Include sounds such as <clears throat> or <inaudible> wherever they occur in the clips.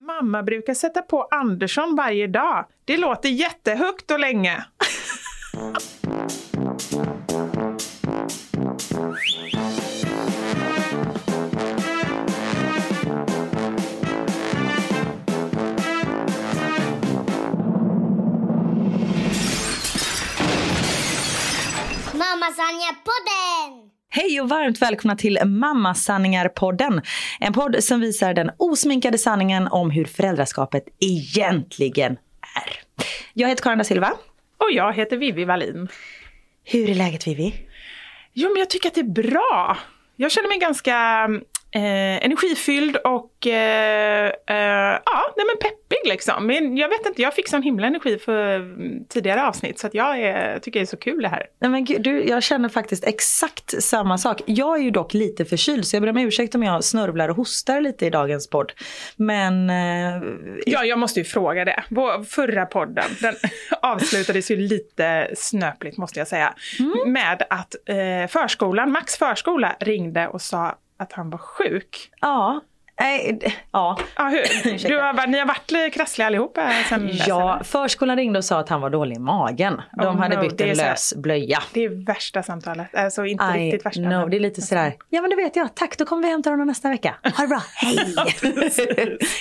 Mamma brukar sätta på Andersson varje dag. Det låter jättehögt och länge. Mamma Sanja-podden! Hej och varmt välkomna till Mamma Sanningar-podden. En podd som visar den osminkade sanningen om hur föräldraskapet egentligen är. Jag heter Karin da Silva. Och jag heter Vivi Wallin. Hur är läget Vivi? Jo, men jag tycker att det är bra. Jag känner mig ganska eh, energifylld och eh, eh, ja, nej men peppig liksom. Men jag vet inte, jag fick sån himla energi för mm, tidigare avsnitt så att jag är, tycker det är så kul det här. Nej, men du, jag känner faktiskt exakt samma sak. Jag är ju dock lite förkyld så jag ber om ursäkt om jag snörvlar och hostar lite i dagens podd. Men... Eh, Ja, jag måste ju fråga det. Vår förra podden, den <laughs> avslutades ju lite snöpligt måste jag säga. Med att eh, förskolan, Max förskola ringde och sa att han var sjuk. ja, nej, ja. Ja, hur? <clears throat> Du har, ni har varit krassliga allihopa sen dess, Ja, eller? förskolan ringde och sa att han var dålig i magen. De Oh hade no, bytt en så lös blöja. Det är värsta samtalet. Alltså inte I riktigt värsta. men- Det är lite sådär, ja men det vet jag, tack då kommer vi hämta honom nästa vecka. Ha det bra, <laughs> hej!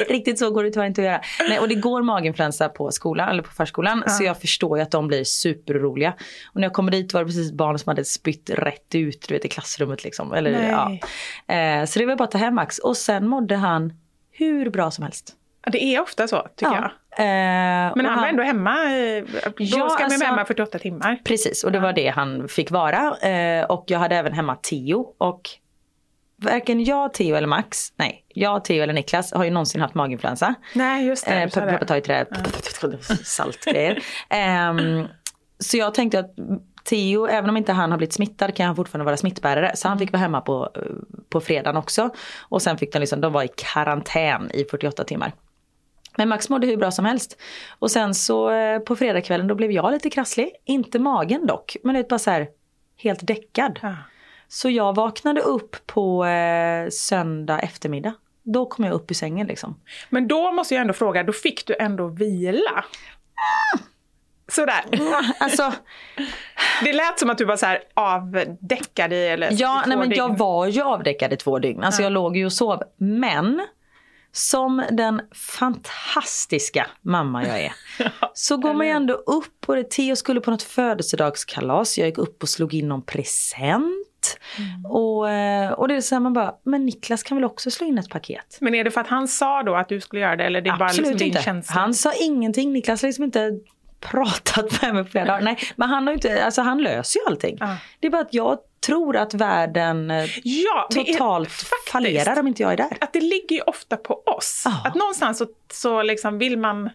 Riktigt så går det tyvärr inte att göra. Nej, och det går maginfluensa på skolan, eller på förskolan, så jag förstår ju att de blir superoroliga. Och när jag kommer dit var det precis barn som hade spytt rätt ut du vet, i klassrummet. Liksom. Eller, Nej. ja. eh, så det var bara att ta hem Max. Och sen mådde han hur bra som helst. Ja, Det är ofta så, tycker jag. Eh, Men och han var ändå hemma, eh, då Ja, ska man alltså- vara hemma 48 timmar. Precis, och det var det han fick vara. Eh, och jag hade även hemma Theo. Och varken jag, Theo eller Max, nej, jag, Theo eller Niklas har ju någonsin haft maginfluensa. Nej, just det. Eh. Peppa tar ju till det saltgrejer. Ehm, så jag tänkte att Theo, även om inte han har blivit smittad kan han fortfarande vara smittbärare. Så han fick vara hemma på, eh, på fredagen också. Och sen fick de liksom, de var i karantän i 48 timmar. Men Max mådde hur bra som helst. Och sen så eh, på fredagskvällen då blev jag lite krasslig. Inte magen dock, men det bara så här helt däckad. Ja. Så jag vaknade upp på eh, söndag eftermiddag. Då kom jag upp i sängen liksom. Men då måste jag ändå fråga, då fick du ändå vila? Sådär. Alltså, Det lät som att du var så här avdäckad i eller ja, i nej, men jag dygn. var ju avdäckad i två dygn. Alltså jag låg ju och sov. Men som den fantastiska mamma jag är. <laughs> så går man ju ändå upp och det Theo skulle på något födelsedagskalas. Jag gick upp och slog in någon present. Och, eh, och det är så här man bara, men Niklas kan väl också slå in ett paket? Men är det för att han sa då att du skulle göra det eller det är bara Absolut liksom din inte. känsla? Han sa ingenting. Niklas har liksom inte pratat med mig på flera dagar. Nej, men han har inte, alltså han löser ju allting. Ja. Det är bara att jag tror att världen eh, Ja, är totalt faktiskt fallerar om inte jag är där. Att det ligger ju ofta på oss. Ja. Att någonstans så, så liksom vill man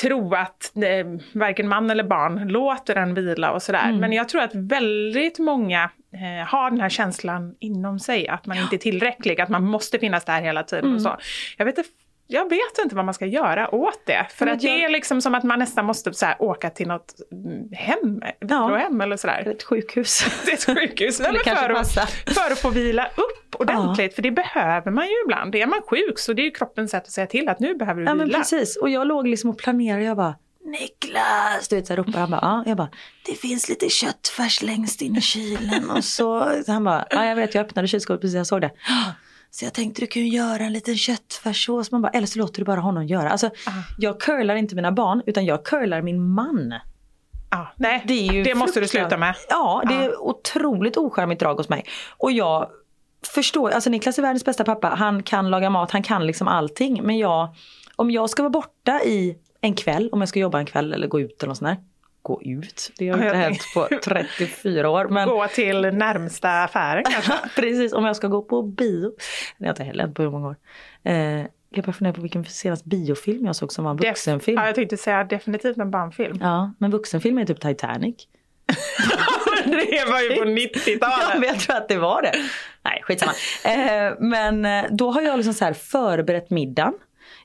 tro att eh, varken man eller barn låter den vila och sådär. Mm. Men jag tror att väldigt många eh, har den här känslan inom sig att man inte är tillräcklig, att man måste finnas där hela tiden Mm. och så. Jag vet inte jag vet inte vad man ska göra åt det. För att jag- det är liksom som att man nästan måste så här, åka till något mm, hem, ja. hem eller sådär. Ett sjukhus. <laughs> Det ett sjukhus. <laughs> Nej, Skulle men för, att, för att få vila upp ordentligt. För det behöver man ju ibland. Är man sjuk så det är ju kroppens sätt att säga till att nu behöver du Ja men vila. precis. Och jag låg liksom och planerade. Jag bara Niklas! Du vet så här ropar han bara, ja. Jag bara, det finns lite köttfärs längst in i kylen. Och så, så han bara, ja jag vet jag öppnade kylskåpet precis jag såg det. Så jag tänkte du kan ju göra en liten köttfärssås. Man bara, eller så låter du bara honom göra. Alltså, jag curlar inte mina barn utan jag curlar min man. Ja, nej, Det, det måste du sluta med. Ja, det är otroligt ocharmigt drag hos mig. Och jag förstår, alltså Niklas är världens bästa pappa. Han kan laga mat, han kan liksom allting. Men jag, om jag ska vara borta i en kväll, om jag ska jobba en kväll eller gå ut eller något sånt där. Gå ut, det har Ja, inte hänt på 34 år. Men Gå till närmsta affären <laughs> kanske. precis, om jag ska gå på bio. Det har inte heller hänt på hur många år. Eh, jag bara funderar på vilken senaste biofilm jag såg som var en Def- vuxenfilm. Ja, jag tänkte säga definitivt en barnfilm. Ja, men vuxenfilm är typ Titanic. <laughs> det var ju på <laughs> Ja, 90-talet. men jag tror att det var det. Nej, skitsamma. Eh, men eh, då har jag liksom så här förberett middagen.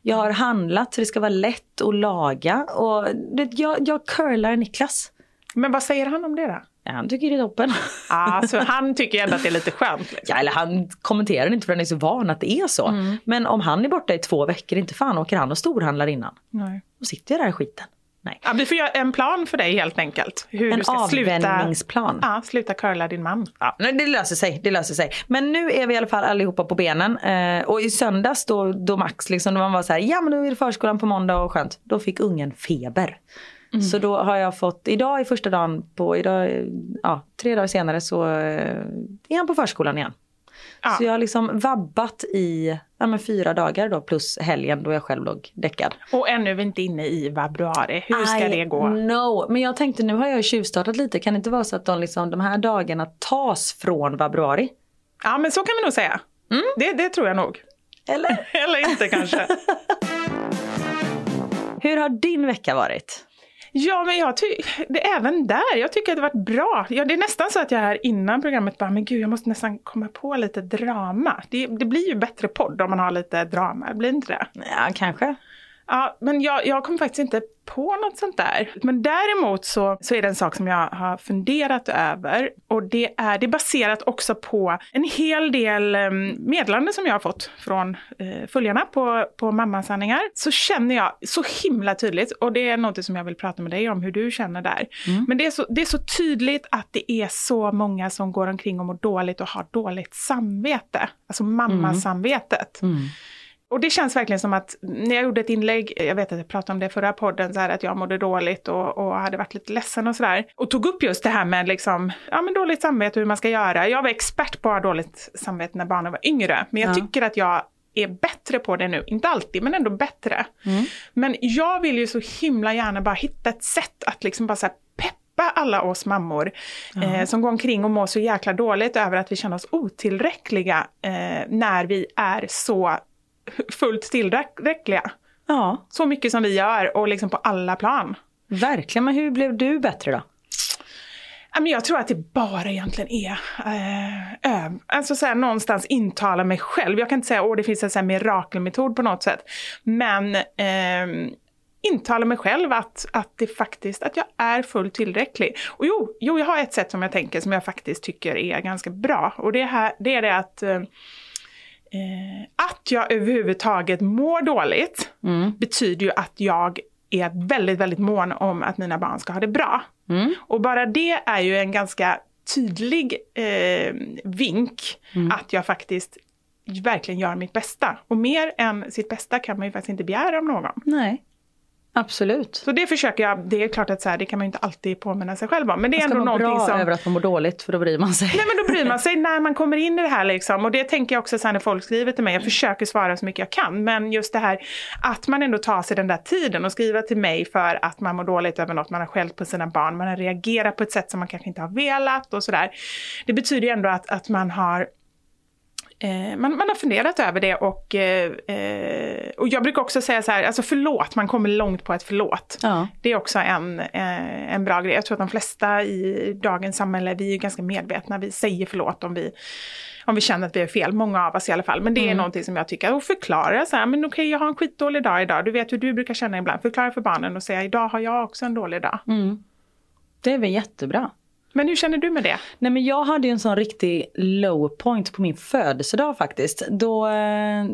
Jag har handlat så det ska vara lätt att laga. Och jag, jag curlar Niklas. Men vad säger han om det då? Ja, han tycker det är toppen. Alltså, han tycker ändå att det är lite skönt. Liksom. Ja, eller han kommenterar inte för han är så van att det är så. Men om han är borta i två veckor, inte fan åker han och storhandlar innan. Nej. Då sitter jag där i skiten. Nej. Ja, vi får göra en plan för dig helt enkelt. Hur En du ska sluta, avvänjningsplan. ja, sluta curla din man. Ja, det löser sig, det löser sig. Men nu är vi i alla fall allihopa på benen. Eh, och i söndags då, då Max liksom, då man var så här, ja men då är det förskolan på måndag och skönt. Då fick ungen feber. Så då har jag fått, idag är första dagen på, idag, ja tre dagar senare så eh, är han på förskolan igen. Ja. Så jag har liksom vabbat i ja, fyra dagar då plus helgen då jag själv låg däckad. Och ännu är vi inte inne i februari. Hur ska I det gå? know. Men jag tänkte nu har jag ju tjuvstartat lite. Kan det inte vara så att de, liksom, de här dagarna tas från februari? Ja, men så kan vi nog säga. Det, det tror jag nog. Eller? <laughs> Eller inte kanske. <laughs> Hur har din vecka varit? Ja, men jag tycker, även där, jag tycker att det varit bra. Ja, det är nästan så att jag här innan programmet bara, men gud, jag måste nästan komma på lite drama. Det, det blir ju bättre podd om man har lite drama, blir inte det? Ja, kanske. Ja, men jag, jag kom faktiskt inte på något sånt där. Men däremot så, så är det en sak som jag har funderat över. Och det är, det är baserat också på en hel del eh, meddelanden som jag har fått från eh, följarna på, på Mammasanningar. Så känner jag så himla tydligt, och det är något som jag vill prata med dig om, hur du känner där. Men det är, så, det är så tydligt att det är så många som går omkring och mår dåligt och har dåligt samvete. Alltså mammasamvetet. Och det känns verkligen som att när jag gjorde ett inlägg, jag vet att jag pratade om det i förra podden, så här att jag mådde dåligt och, och hade varit lite ledsen och sådär. Och tog upp just det här med liksom, ja men dåligt samvete och hur man ska göra. Jag var expert på att ha dåligt samvete när barnen var yngre, men jag Ja. tycker att jag är bättre på det nu. Inte alltid, men ändå bättre. Men jag vill ju så himla gärna bara hitta ett sätt att liksom bara så här peppa alla oss mammor eh, som går omkring och mår så jäkla dåligt över att vi känner oss otillräckliga eh, när vi är så fullt tillräckliga. Ja, Så mycket som vi gör och liksom på alla plan. verkligen. Men hur blev du bättre då? Jag tror att det bara egentligen är eh, alltså så här, någonstans intala mig själv. Jag kan inte säga att det finns en så här mirakelmetod på något sätt. Men eh, intala mig själv att, att det faktiskt, att jag är fullt tillräcklig. Och jo, jo, jag har ett sätt som jag tänker som jag faktiskt tycker är ganska bra. Och det, här, det är det att eh, att jag överhuvudtaget mår dåligt betyder ju att jag är väldigt, väldigt mån om att mina barn ska ha det bra. Och bara det är ju en ganska tydlig eh, vink att jag faktiskt verkligen gör mitt bästa. Och mer än sitt bästa kan man ju faktiskt inte begära av någon. Nej, absolut. Så det försöker jag, det är klart att så här, det kan man ju inte alltid påminna sig själv om. Men det är Man ska ändå någonting som... över att man mår dåligt för då bryr man sig. Nej men då bryr man <laughs> sig när man kommer in i det här liksom. Och det tänker jag också sen när folk skriver till mig. Jag försöker svara så mycket jag kan. Men just det här att man ändå tar sig den där tiden och skriva till mig för att man mår dåligt över något. Man har skällt på sina barn. Man har reagerat på ett sätt som man kanske inte har velat och sådär. Det betyder ju ändå att, att man har Eh, man, man har funderat över det och, eh, eh, och jag brukar också säga så här, alltså förlåt, man kommer långt på ett förlåt. Ja. Det är också en, eh, en bra grej. Jag tror att de flesta i dagens samhälle, vi är ganska medvetna, vi säger förlåt om vi, om vi känner att vi är fel, många av oss i alla fall. Men det är någonting som jag tycker, och förklara så här, men okej jag har en skitdålig dag idag, du vet hur du brukar känna ibland, förklara för barnen och säga idag har jag också en dålig dag. Det är väl jättebra. Men hur känner du med det? Nej men jag hade ju en sån riktig low point på min födelsedag faktiskt. Då, eh,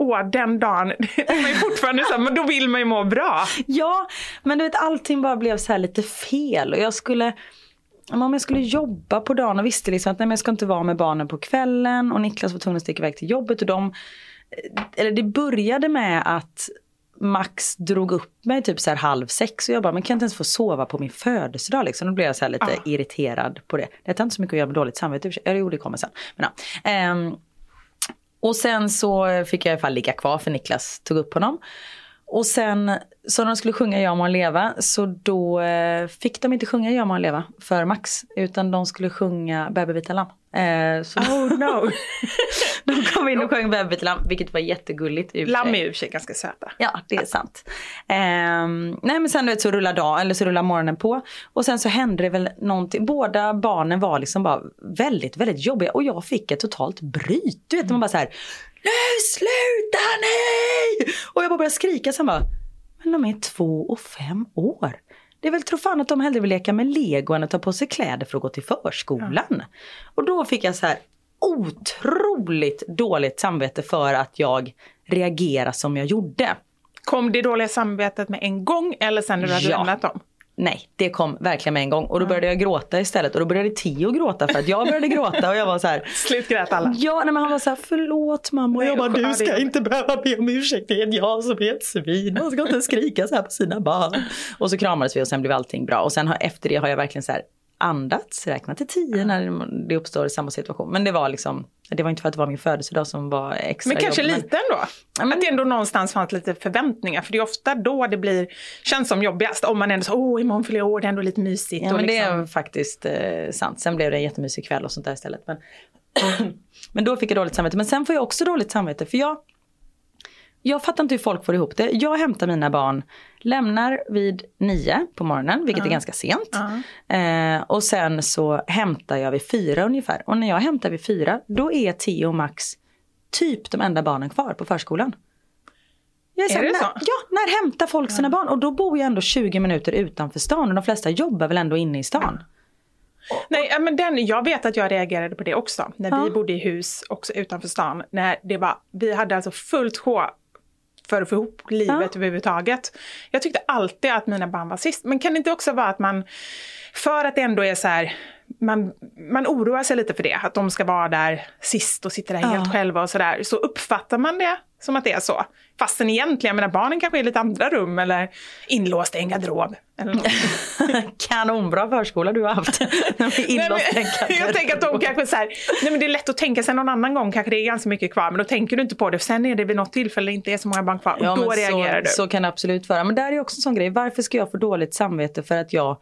Åh, den dagen, <laughs> är man ju fortfarande så här, men då vill man ju må bra. ja men du vet allting bara blev så här lite fel och jag skulle om jag skulle jobba på dagen och visste liksom att nej, men jag ska inte vara med barnen på kvällen och Niklas var tvungen att sticka iväg till jobbet och de Eller det började med att Max drog upp mig typ så här halv sex och jag bara, men kan jag inte ens få sova på min födelsedag liksom? Då blev jag så här lite Ah. irriterad på det. Det har inte så mycket att göra med dåligt samvete. Ja, jo det kommer sen. Men, ja. Ehm, och sen så fick jag i alla fall ligga kvar för Niklas tog upp honom. Och sen så när de skulle sjunga Jag må leva så då eh, fick de inte sjunga Jag må leva för Max. Utan de skulle sjunga Bäbe vita lamm. Eh, så Oh no. <laughs> de kom in och sjöng lamm vilket var jättegulligt. Lamm är ju sig ganska söta. Ja, det är sant. Ehm, nej men sen du vet, så rullar dagen, eller så rullar morgonen på. Och sen så hände det väl någonting. Båda barnen var liksom bara väldigt, väldigt jobbiga. Och jag fick ett totalt bryt. Du vet, man bara så här. Nu sluta nej! Och jag bara började skrika. Sen bara, men de är två och fem år. Det är väl tro fan att de hellre vill leka med lego än att ta på sig kläder för att gå till förskolan. Och då fick jag så här otroligt dåligt samvete för att jag reagerade som jag gjorde. Kom det dåliga samvetet med en gång eller sen när du hade Ja. lämnat dem? Nej, det kom verkligen med en gång. Och då började jag gråta istället. Och då började Tio gråta för att jag började gråta. Och jag var så här. <laughs> Slut grät alla. Ja, nej, men han var så här, förlåt mamma. Och jag bara, du ska inte behöva be om ursäkt. Det är jag som är ett svin. Man ska inte skrika så här på sina barn. Och så kramades vi och sen blev allting bra. Och sen har, efter det har jag verkligen så här andats, räkna till tio när det uppstår samma situation. Men det var liksom, det var inte för att det var min födelsedag som var extra Men kanske jobb, lite ändå. men- Att det ändå någonstans fanns lite förväntningar. För det är ofta då det blir, känns som jobbigast. Om man ändå så, åh imorgon fyller jag år, det är ändå lite mysigt. Ja men det liksom, är faktiskt eh, sant. Sen blev det en jättemysig kväll och sånt där istället. Men, <clears throat> men då fick jag dåligt samvete. Men sen får jag också dåligt samvete för jag jag fattar inte hur folk får ihop det. Jag hämtar mina barn, lämnar vid nio på morgonen, vilket är ganska sent. Eh, och sen så hämtar jag vid fyra ungefär. Och när jag hämtar vid fyra, då är Theo och Max typ de enda barnen kvar på förskolan. Jag Är så här, det när, så? Ja, när hämtar folk sina barn? Och då bor jag ändå 20 minuter utanför stan och de flesta jobbar väl ändå inne i stan. Nej, ja, men den, jag vet att jag reagerade på det också. När Ja. vi bodde i hus också utanför stan. När det var, vi hade alltså fullt sjå för att få ihop livet Ja. överhuvudtaget. Jag tyckte alltid att mina barn var sist. Men kan det inte också vara att man, för att det ändå är så här, man, man oroar sig lite för det, att de ska vara där sist och sitta där helt Ja. själva och sådär. Så uppfattar man det som att det är så. Fastän egentligen, menar barnen kanske är i lite andra rum eller inlåsta i en garderob. <laughs> Kanonbra förskola du har haft. <laughs> <laughs> Jag tänker att de kanske så här, nej men det är lätt att tänka sig någon annan gång kanske det är ganska mycket kvar men då tänker du inte på det. Sen är det vid något tillfälle inte är så många barn kvar och Ja, då reagerar så, du. Så kan det absolut vara. Men där är också en sån grej. Varför ska jag få dåligt samvete för att jag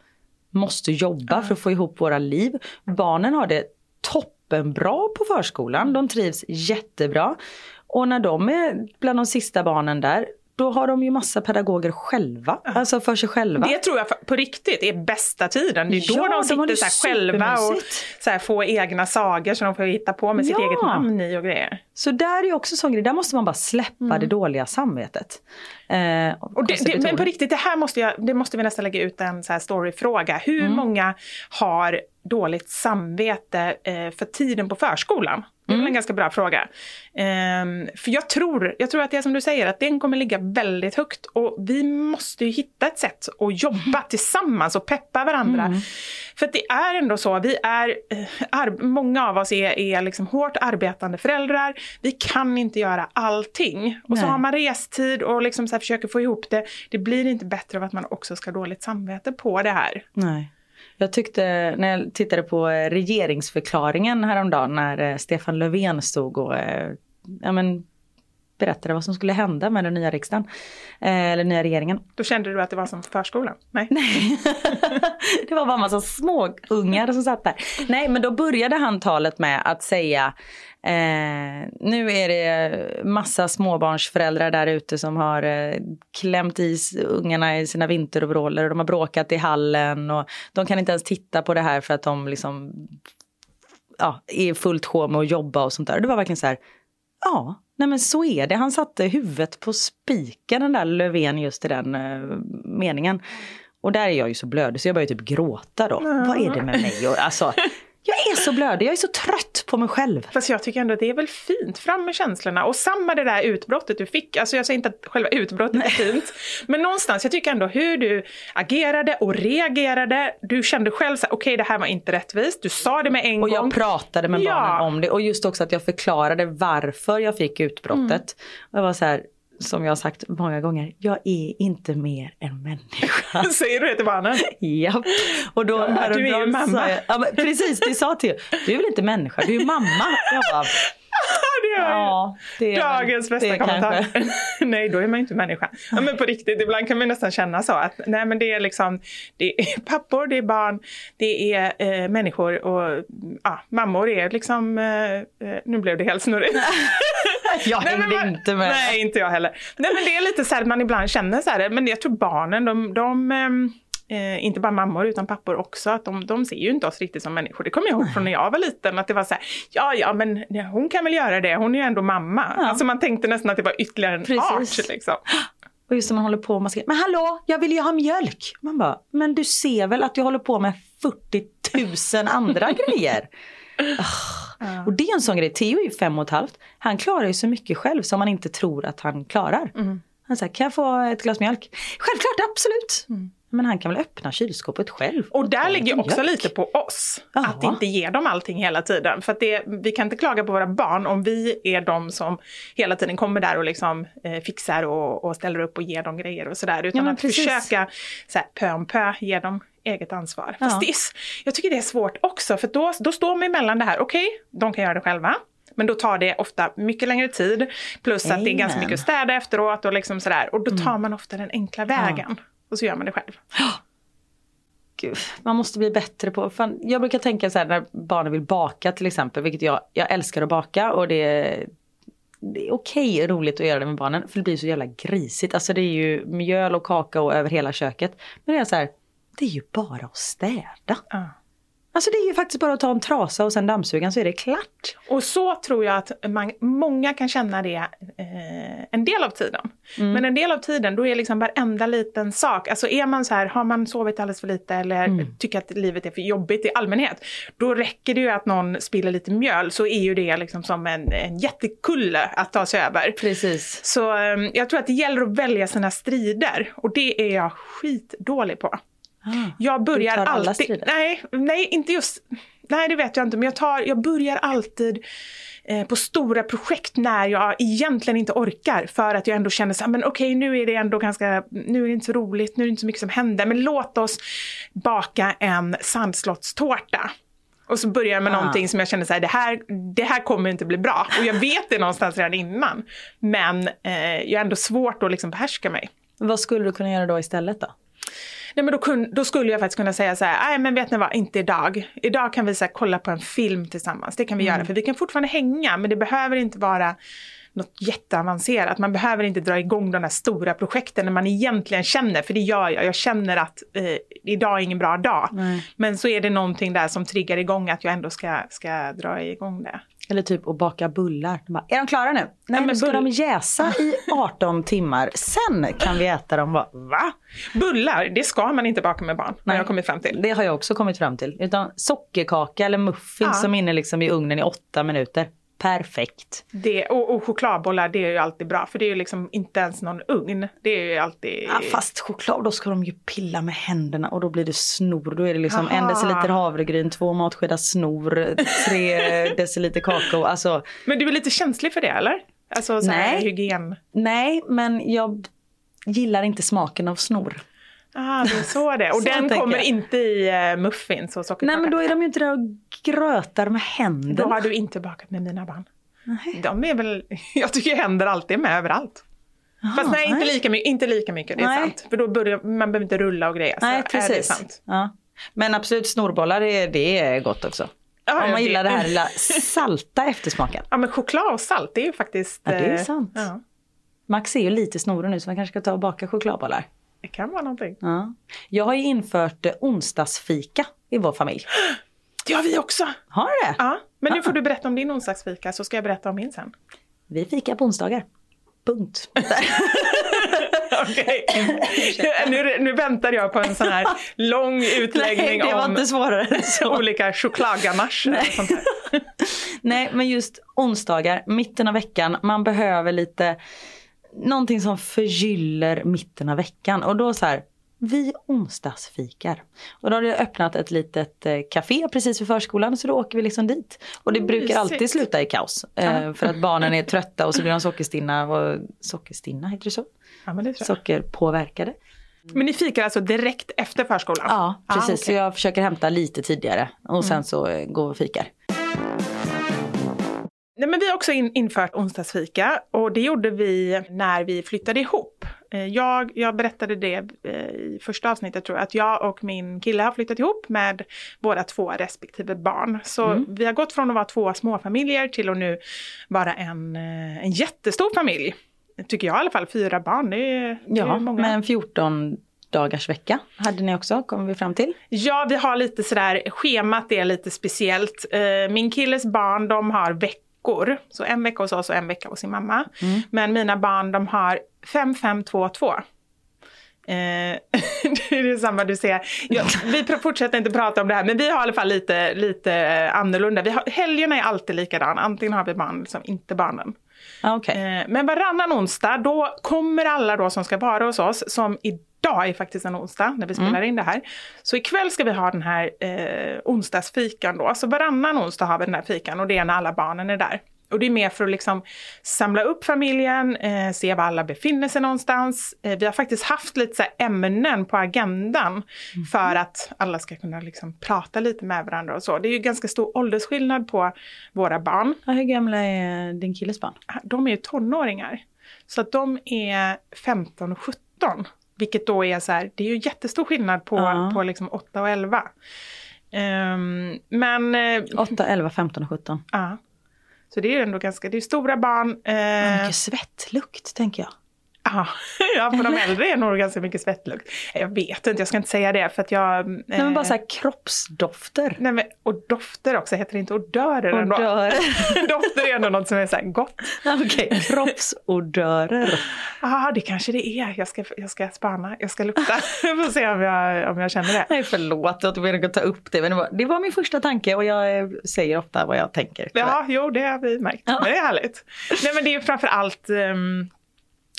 måste jobba för att få ihop våra liv? Barnen har det toppenbra på förskolan. De trivs jättebra. Och när de är bland de sista barnen där, då har de ju massa pedagoger själva. Alltså för sig själva. Det tror jag på riktigt är bästa tiden. Det är då Ja, de sitter så här själva och så här får egna sagor som de får hitta på med sitt Ja. eget namn i och grejer. Så där är också sån grej, där måste man bara släppa det dåliga samvetet. Eh, Mm. Och det, det, men på riktigt, det här måste, jag, det måste vi nästan lägga ut en så här storyfråga. Hur Mm. många har dåligt samvete eh, för tiden på förskolan? Det är Mm. väl en ganska bra fråga. Ehm, för jag tror, jag tror att det är som du säger, att den kommer ligga väldigt högt. Och vi måste ju hitta ett sätt att jobba tillsammans och peppa varandra. Mm. För det är ändå så, vi är, eh, ar- många av oss är, är liksom hårt arbetande föräldrar. Vi kan inte göra allting. Och så Nej. har man restid och liksom så försöker få ihop det. Det blir inte bättre av att man också ska ha dåligt samvete på det här. Nej. Jag tyckte när jag tittade på eh, regeringsförklaringen häromdagen när eh, Stefan Löfven stod och eh, ja, men, berättade vad som skulle hända med den nya riksdagen. Eh, eller nya regeringen. Då kände du att det var som förskolan? Nej. <laughs> det var bara en massa små ungar som satt där. Nej men då började han talet med att säga eh, nu är det massa småbarnsföräldrar där ute som har eh, klämt i ungarna i sina vinteroveraller och de har bråkat i hallen och de kan inte ens titta på det här för att de liksom ja, är fullt sjå med att jobba och sånt där. Det var verkligen så här, ja, nej men så är det. Han satte huvudet på spiken den där Löfven just i den eh, meningen. Och där är jag ju så blödig så jag börjar typ gråta då. Vad är det med mig? Och, alltså, jag är så blödig, jag är så trött på mig själv. Fast jag tycker ändå att det är väl fint, fram med känslorna. Och samma det där utbrottet du fick, alltså jag säger inte att själva utbrottet är fint. Men någonstans, jag tycker ändå hur du agerade och reagerade. Du kände själv så här, okej det här var inte rättvist. Du sa det med en Och gång. jag pratade med Ja. barnen om det och just också att jag förklarade varför jag fick utbrottet. Och jag var så här, som jag har sagt många gånger, jag är inte mer än människa. <laughs> Säger du det till barnen? Japp. Och då, Ja, du är ju mamma. Jag, ja, precis, det sa till Du är väl inte människa, du är mamma. <laughs> Jag bara, <laughs> det gör ja, det är Dagens bästa det kommentar. <laughs> nej, då är man inte människa. Ja, men på riktigt, ibland kan man nästan känna så att nej, men det är liksom det är <laughs> pappor, det är barn, det är eh, människor och ja, mammor är liksom, eh, eh, nu blev det helt snurrigt. Jag Nej, hängde man- inte med. Nej, inte jag heller. Nej, men det är lite så här att man ibland känner så här, men jag tror barnen, de, de ehm, Eh, inte bara mammor utan pappor också, att de, de ser ju inte oss riktigt som människor. Det kommer jag ihåg från när jag var liten, att det var så här, ja ja men hon kan väl göra det, hon är ju ändå mamma. Ja. Alltså man tänkte nästan att det var ytterligare en Precis. art. Liksom. Och just när man håller på och man ska, men hallå, jag vill ju ha mjölk. Man bara, men du ser väl att du håller på med 40 000 andra <laughs> grejer. Ah. Och det är en sån grej, Theo är ju fem och ett halvt. Han klarar ju så mycket själv som man inte tror att han klarar. Han säger, kan jag få ett glas mjölk? Självklart, absolut. Men han kan väl öppna kylskåpet själv. Och där ligger också mjölk. lite på oss. Ja. Att inte ge dem allting hela tiden. För att det, vi kan inte klaga på våra barn om vi är de som hela tiden kommer där och liksom, eh, fixar och, och ställer upp och ger dem grejer och sådär. Utan men att precis. försöka så här, pö om pö ge dem eget ansvar. Fast det är, jag tycker det är svårt också för då, då står man emellan det här, okej, de kan göra det själva. Men då tar det ofta mycket längre tid. Plus att det är ganska Amen. mycket att städa efteråt och liksom sådär. Och då tar man ofta den enkla vägen. Och så gör man det själv. Gud, man måste bli bättre på, fan, jag brukar tänka så här när barnen vill baka till exempel, vilket jag, jag älskar att baka och det är, det är okej roligt att göra det med barnen för det blir så jävla grisigt. Alltså det är ju mjöl och kakao över hela köket. Men det är så här, det är ju bara att städa. Ja. Alltså det är ju faktiskt bara att ta en trasa och sen dammsuga så är det klart. Och så tror jag att man, många kan känna det eh, en del av tiden. Mm. Men en del av tiden då är liksom varenda liten sak, alltså är man så här, har man sovit alldeles för lite eller Mm. tycker att livet är för jobbigt i allmänhet. Då räcker det ju att någon spiller lite mjöl så är ju det liksom som en, en jättekulle att ta sig över. Precis. Så eh, jag tror att det gäller att välja sina strider och det är jag skitdålig på. Jag börjar alltid... Nej, nej, inte just... Nej, det vet jag inte. Men jag, tar, jag börjar alltid eh, på stora projekt när jag egentligen inte orkar. För att jag ändå känner så här, men okej, nu är det ändå ganska... Nu är det inte så roligt, nu är det inte så mycket som händer. Men låt oss baka en sandslottstårta. Och så börjar jag med Ah. någonting som jag känner så här, det här, det här kommer inte bli bra. Och jag vet det någonstans redan innan. Men eh, jag har ändå svårt att liksom behärska mig. Vad skulle du kunna göra då istället då? Nej, men då, kun, då skulle jag faktiskt kunna säga så här, nej men vet ni vad, inte idag. Idag kan vi så här, kolla på en film tillsammans, det kan vi göra. För vi kan fortfarande hänga, men det behöver inte vara något jätteavancerat. Man behöver inte dra igång de här stora projekten när man egentligen känner, för det gör jag. Jag känner att eh, idag är ingen bra dag. Men så är det någonting där som triggar igång att jag ändå ska, ska dra igång det. Eller typ att baka bullar. De Bara, är de klara nu? Nej, men men ska bull- de jäsa i 18 <laughs> timmar. Sen kan vi äta dem. Bara, Va? Bullar, det ska man inte baka med barn, har jag kommit fram till. Det har jag också kommit fram till. Utan sockerkaka eller muffins Ja. som inne liksom i ugnen i åtta minuter. Perfekt. Det, och, och chokladbollar, det är ju alltid bra, för det är ju liksom inte ens någon ugn. Det är ju alltid... Ja, fast choklad, då ska de ju pilla med händerna och då blir det snor. Då är det liksom en Aha. deciliter havregryn, två matskedar snor, tre <laughs> deciliter kakao. Alltså Men du är lite känslig för det eller? Alltså så Nej. hygien. nej, men jag gillar inte smaken av snor. Ah, det är så det Och <laughs> Så den kommer jag. inte i uh, muffins och sockerkaka. Nej men då är de ju inte där och grötar med Då händerna. har du inte bakat med mina barn. De är väl, <laughs> jag tycker händer alltid med överallt. Fast nej, inte nej. lika, mycket, inte lika mycket, det är Nej. sant. För då börjar man behöver inte rulla och grejer. Nej så är det precis. sant. Ja. Men absolut snorbollar är, det är gott också. Ja, Om man gillar det- det här <laughs> lilla salta eftersmaken. Ja men choklad och salt, det är ju faktiskt... Ja, det är eh, sant. Ja, Max är ju lite snorig nu så man kanske ska ta och baka chokladbollar. Det kan vara någonting. Ja. Jag har ju infört eh, onsdagsfika i vår familj. Det har vi också! Har du det? Ja, men nu Ah. får du berätta om din onsdagsfika så ska jag berätta om min sen. Vi fikar på onsdagar. Punkt. <laughs> Okej. nu, nu väntar jag på en sån här lång utläggning Nej, om olika där. Nej, men just onsdagar, mitten av veckan, man behöver lite någonting som förgyller mitten av veckan. Och då så här, vi onsdagsfikar. Och då har det öppnat ett litet eh, café precis vid förskolan så då åker vi liksom dit. Och det brukar Mysigt. alltid sluta i kaos. Eh, för att barnen är <laughs> trötta och så blir de sockerstinna. Och, sockerstinna, heter det så? Ja, men, det tror jag. Sockerpåverkade. men ni fikar alltså direkt efter förskolan? Ja, precis. Ah, Så okej. jag försöker hämta lite tidigare och sen så eh, går vi och fikar. Nej, men vi har också in, infört onsdagsfika och det gjorde vi när vi flyttade ihop. Eh, Jag, jag berättade det eh, i första avsnittet tror jag, att jag och min kille har flyttat ihop med våra två respektive barn. Så vi har gått från att vara två småfamiljer till att nu vara en, eh, en jättestor familj. Tycker jag i alla fall, fyra barn, det är, det är Ja, många. men 14 dagars vecka hade ni också, kommer vi fram till. Ja, vi har lite sådär, schemat är lite speciellt. Min killes barn, de har veckor. Så en vecka hos oss och en vecka hos sin mamma. Men mina barn, de har 5-5-2-2. Eh, <laughs> det är detsamma du ser. Ja, vi fortsätter inte prata om det här, men vi har i alla fall lite, lite eh, annorlunda. Vi har, helgerna är alltid likadana. Antingen har vi barn som inte barnen. Ja, okej. Eh, Men varannan onsdag då kommer alla då som ska vara hos oss, som idag är faktiskt en onsdag när vi spelar in det här. Så ikväll ska vi ha den här eh, onsdagsfikan då. Så varannan onsdag har vi den här fikan och det är när alla barnen är där. Och det är mer för att liksom samla upp familjen, eh, se var alla befinner sig någonstans. Eh, vi har faktiskt haft lite så ämnen på agendan Mhm. för att alla ska kunna liksom prata lite med varandra och så. Det är ju ganska stor åldersskillnad på våra barn. Ja, hur gamla är din killes barn? De är ju tonåringar. Så att de är 15 och 17. Vilket då är så här, det är ju jättestor skillnad på, Ja. på liksom 8 och 11. Ehm, men, eh, 8, 11, 15 och 17. ja. Så det är ju ändå ganska, det är stora barn. Vad Eh, mycket svettlukt tänker jag. Ja, <laughs> ja, för de äldre är nog ganska mycket svettlukt. Jag vet inte, jag ska inte säga det för att jag... Nej men bara eh, så här kroppsdofter. Nej, men, och dofter också, heter det inte odörer? Odörer. <laughs> dofter är ändå något som är så här gott. <laughs> Okej, kroppsodörer. Ja, det kanske det är. Jag ska, jag ska spana, jag ska lukta. Får se om jag, om jag känner det. Nej förlåt att jag inte ta upp det men det var, det var min första tanke och jag eh, säger ofta vad jag tänker. Ja, jo, det har vi märkt. Ja. Det är härligt. Nej, men det är framför allt ehm,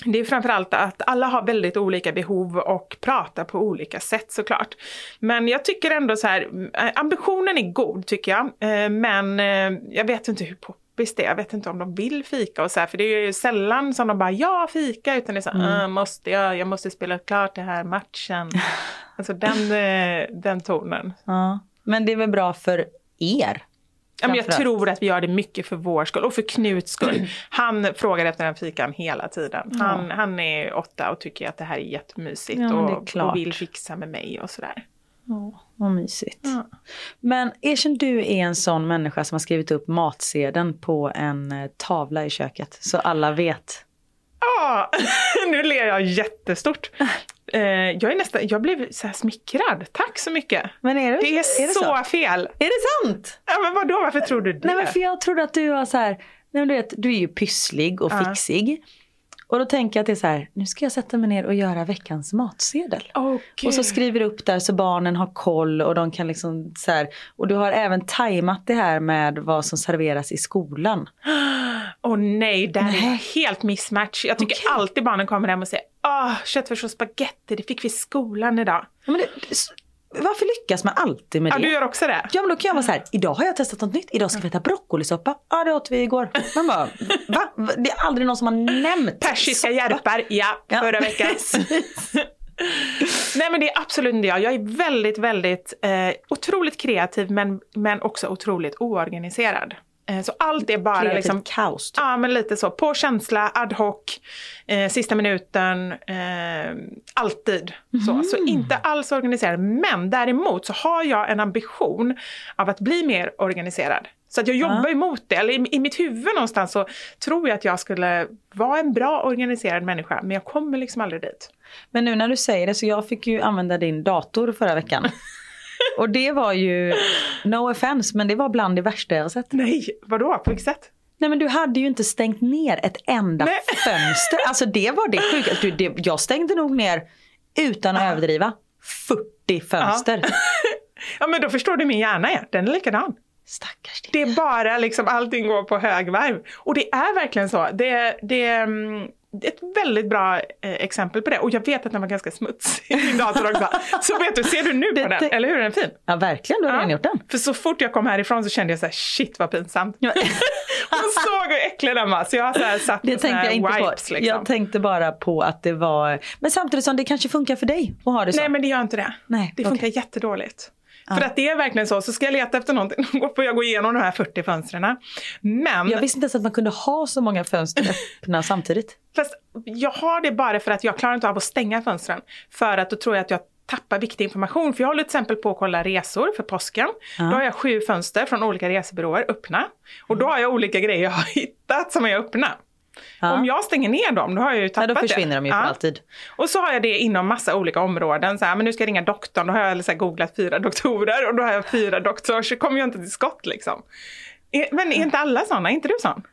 det är framförallt att alla har väldigt olika behov och pratar på olika sätt såklart. Men jag tycker ändå så här, eh, ambitionen är god tycker jag. Eh, Men eh, jag vet inte hur poppis det är. Jag vet inte om de vill fika och så här, för det är ju sällan som de bara ja fika utan det är så här, "Ah, måste jag, jag måste spela klart det här matchen. <laughs> Alltså den, den tonen. Ja. Men det är väl bra för er? Ja, men jag tror att vi gör det mycket för vår skull och för Knuts skull. <clears throat> Han frågar efter den fikan hela tiden. Han, han är åtta och tycker att det här är jättemysigt Ja, är och, och vill fixa med mig och sådär. Ja, vad mysigt. Ja. Men erkänn du är en sån människa som har skrivit upp matsedeln på en eh, tavla i köket så alla vet. Ja, <laughs> nu ler jag jättestort. <laughs> Eh, jag, är nästan, jag blev så smickrad. Tack så mycket. Men är det, Det är, det så, fel. Är det sant? Ja, men vadå, varför tror du det? Nej men för jag trodde att du var så här, nej, du, vet, du är ju pysslig och Ja. fixig. Och då tänker jag att det är så här, nu ska jag sätta mig ner och göra veckans matsedel. Åh, Och så skriver du upp där så barnen har koll och de kan liksom så här, och du har även tajmat det här med vad som serveras i skolan. <gasps> Åh nej, det här är helt mismatch. Jag tycker Okej. alltid barnen kommer hem och säger Åh, köttfärs och spagetti, det fick vi i skolan idag. Ja, men det, varför lyckas man alltid med Ja, det? du gör också det? Ja men då kan jag vara så här, idag har jag testat något nytt, idag ska vi äta broccolisoppa. Ja det åt vi igår. Man bara, <laughs> va? Det är aldrig någon som har nämnt Persiska järpar, ja, Ja, förra veckan. <laughs> Nej men det är absolut inte jag. Jag är väldigt, väldigt eh, otroligt kreativ men, men också otroligt oorganiserad. Eh, så allt är bara Kreativt liksom kaos. typ. Ja men lite så, på känsla, ad hoc, eh, sista minuten, eh, alltid. Så, Mhm. så inte alls organiserad. Men däremot så har jag en ambition av att bli mer organiserad. Så att jag jobbar emot det. Eller i, i mitt huvud någonstans så tror jag att jag skulle vara en bra organiserad människa. Men jag kommer liksom aldrig dit. Men nu när du säger det så jag fick ju använda din dator förra veckan. <laughs> Och det var ju, no offense, men det var bland det värsta jag har sett. Nej, vadå? På vilket sätt? Nej men du hade ju inte stängt ner ett enda Nej. fönster. Alltså det var det sjuka. Du, det, jag stängde nog ner, utan att överdriva, 40 fönster. <laughs> Ja men då förstår du min hjärna är. Den är likadan. Stackars din. Det är bara liksom allting går på högvarv. Och det är verkligen så. Det, det, mm, det ett väldigt bra eh, exempel på det. Och jag vet att den var ganska smutsig i datorn också. <laughs> Så vet du, ser du nu på Det- den? det- Eller hur? Är den fin? Ja verkligen, du har redan gjort den. För så fort jag kom härifrån så kände jag så här, shit vad pinsamt. Ja. <laughs> Hon såg hur äcklig den var. Så jag så här satt Det såna tänkte jag inte wipes, på. Liksom. Jag tänkte bara på att det var, men samtidigt som det kanske funkar för dig att ha det så. Nej men det gör inte det. Nej, det funkar jättedåligt. För att det är verkligen så, så ska jag leta efter någonting, då får jag gå igenom de här 40 fönstren. Men, Jag visste inte ens att man kunde ha så många fönster öppna <laughs> samtidigt. fast jag har det bara för att jag klarar inte av att stänga fönstren. För att då tror jag att jag tappar viktig information. För jag håller till exempel på att kolla resor för påsken. Då har jag sju fönster från olika resebyråer öppna. Och då har jag olika grejer jag har <laughs> hittat som är öppna. Ja. Om jag stänger ner dem, då har jag ju Ja, tappat då det. försvinner de ju för Ja. alltid. Och så har jag det inom massa olika områden. Så här, men nu ska jag ringa doktorn. Då har jag så här, googlat fyra <laughs> doktorer och då har jag fyra doktorer. Så kommer jag inte till skott liksom. Är- Men är inte alla sådana? Är inte du sån?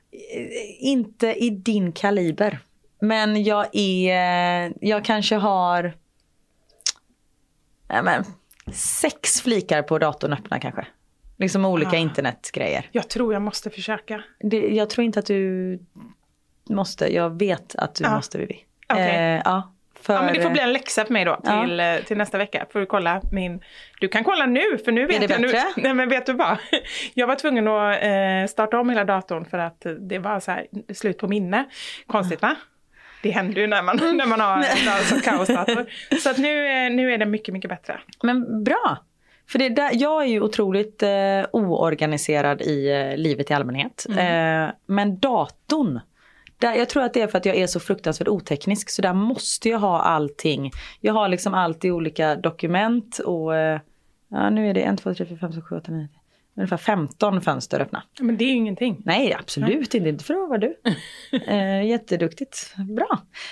Inte i din kaliber. Men jag är, jag kanske har nej men, sex flikar på datorn öppna kanske. Liksom olika Ah. internetgrejer. Jag tror jag måste försöka. Det, jag tror inte att du måste, jag vet att du Ja. måste Vivi. Okej. Eh, ja, För, Ja, men det får bli en läxa för mig då Ja. till, eh, till nästa vecka. För att kolla min... Du kan kolla nu för nu vet det jag... Nu, <laughs> nej men vet du vad? <laughs> Jag var tvungen att eh, starta om hela datorn för att det var så här, slut på minne. Konstigt va? Det händer ju när man, <laughs> när man har en sån kaosdator. Så att nu, eh, nu är det mycket, mycket bättre. Men bra. För det där, jag är ju otroligt eh, oorganiserad i eh, livet i allmänhet. Eh, men datorn, där, jag tror att det är för att jag är så fruktansvärt oteknisk. Så där måste jag ha allting. Jag har liksom allt i olika dokument och eh, ja, nu är det 1, 2, 3, 4, 5, 6, 7, 8, 9, 10. Ungefär 15 fönster öppna. Men det är ju ingenting. Nej, absolut inte. Inte för att vara du. <laughs> Eh, jätteduktigt. Bra.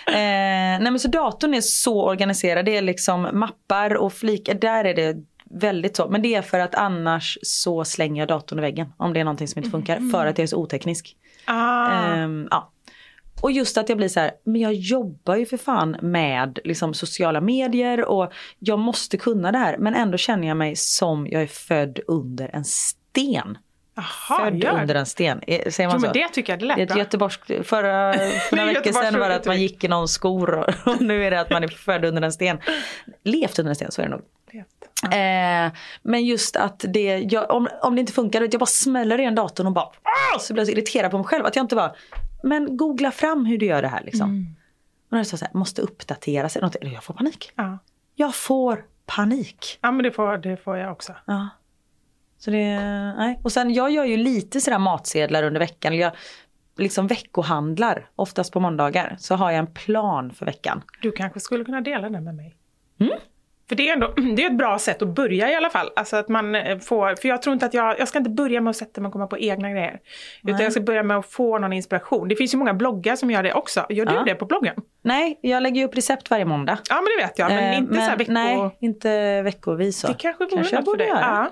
Eh, nej, men så datorn är så organiserad. Det är liksom mappar och flikar. Där är det väldigt så. Men det är för att annars så slänger jag datorn i väggen. Om det är någonting som inte funkar. För att jag är så oteknisk. Ah. Ehm, ja. Och just att jag blir så här, men jag jobbar ju för fan med liksom, sociala medier och jag måste kunna det här. Men ändå känner jag mig som jag är född under en sten. Jaha, född gör under en sten. Eh, Säger man Jo så? det tycker jag det lät Det är ett bra. göteborgskt, förra, <laughs> för några veckor sedan var det att man gick i någon skor och, <laughs> och nu är det att man är född under en sten. Levt under en sten, så är det nog. Eh, men just att det, jag, om, om det inte funkar, jag bara smäller igen datorn och bara "Ah!" så blir jag så irriterad på mig själv. Att jag inte bara, men googla fram hur du gör det här liksom. Och när det så här, måste uppdatera sig. någonting, Jag får panik. Ja. Jag får panik. ja, men det får, det får jag också. Ja. Så det, nej. Och sen jag gör ju lite sådär matsedlar under veckan. Jag liksom veckohandlar, oftast på måndagar. Så har jag en plan för veckan. Du kanske skulle kunna dela den med mig. Mm. För det är ändå <clears throat> det är ett bra sätt att börja i alla fall. Alltså att man eh, får, för jag tror inte att jag, jag ska inte börja med att sätta mig och komma på egna grejer. Utan jag ska börja med att få någon inspiration. Det finns ju många bloggar som gör det också. Gör du Ja. det på bloggen? Nej, jag lägger upp recept varje måndag. Ja men det vet jag, men Eh, inte så här vecko... Nej, inte veckovis så. Det kanske vore kanske jag något för borde dig. göra. Ja.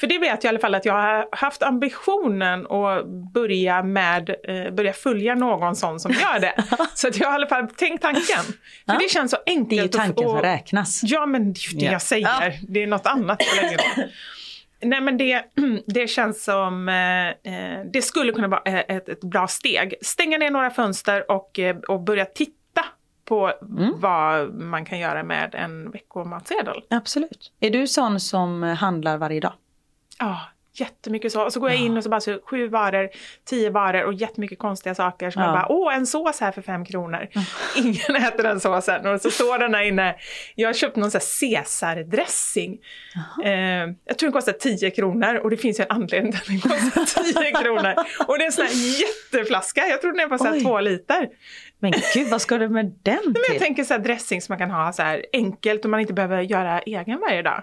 För det vet jag i alla fall att jag har haft ambitionen att börja med, eh, börja följa någon sån som gör det. <laughs> så att jag har i alla fall tänkt tanken. För Ja. det känns så enkelt. Det är ju att- tanken som och- räknas. Ja men det är ju det Ja. jag säger. Ja. Det är något annat för länge då. Nej men det, <clears throat> det känns som, eh, eh, det skulle kunna vara eh, ett, ett bra steg. Stänga ner några fönster och, eh, och börja titta på Mm. vad man kan göra med en veckomatsedel. Absolut. Är du sån som handlar varje dag? Ja, jättemycket så. Och så går jag in och så bara så sju varor, tio varor och jättemycket konstiga saker. Som Ja. jag bara, åh en sås här för fem kronor. <laughs> Ingen äter den såsen. Och så står den där inne. Jag har köpt någon sån här caesardressing. Eh, jag tror den kostar 10 kronor och det finns ju en anledning till att den kostar <laughs> 10 kronor. Och det är en sån här jätteflaska. Jag tror den är på så här Oj. två liter. Men gud, vad ska du med den Men jag till? tänker så här dressing som man kan ha så här enkelt och man inte behöver göra egen varje dag.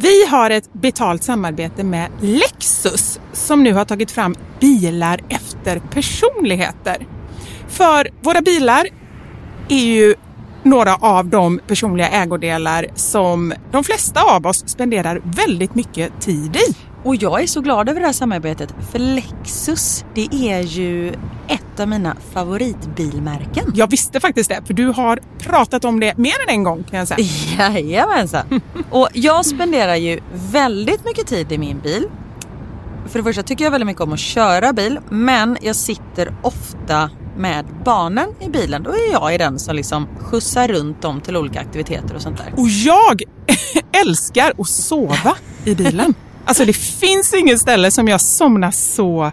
Vi har ett betalt samarbete med Lexus som nu har tagit fram bilar efter personligheter. För våra bilar är ju några av de personliga ägodelar som de flesta av oss spenderar väldigt mycket tid i. Och jag är så glad över det här samarbetet för Lexus det är ju ett av mina favoritbilmärken. Jag visste faktiskt det, för du har pratat om det mer än en gång kan jag säga. Jajamensan. Och jag spenderar ju väldigt mycket tid i min bil. För det första tycker jag väldigt mycket om att köra bil men jag sitter ofta med barnen i bilen. Då är jag i den som liksom skjutsar runt dem till olika aktiviteter och sånt där. Och jag <laughs> älskar att sova i bilen. Alltså det finns inget ställe som jag somnar så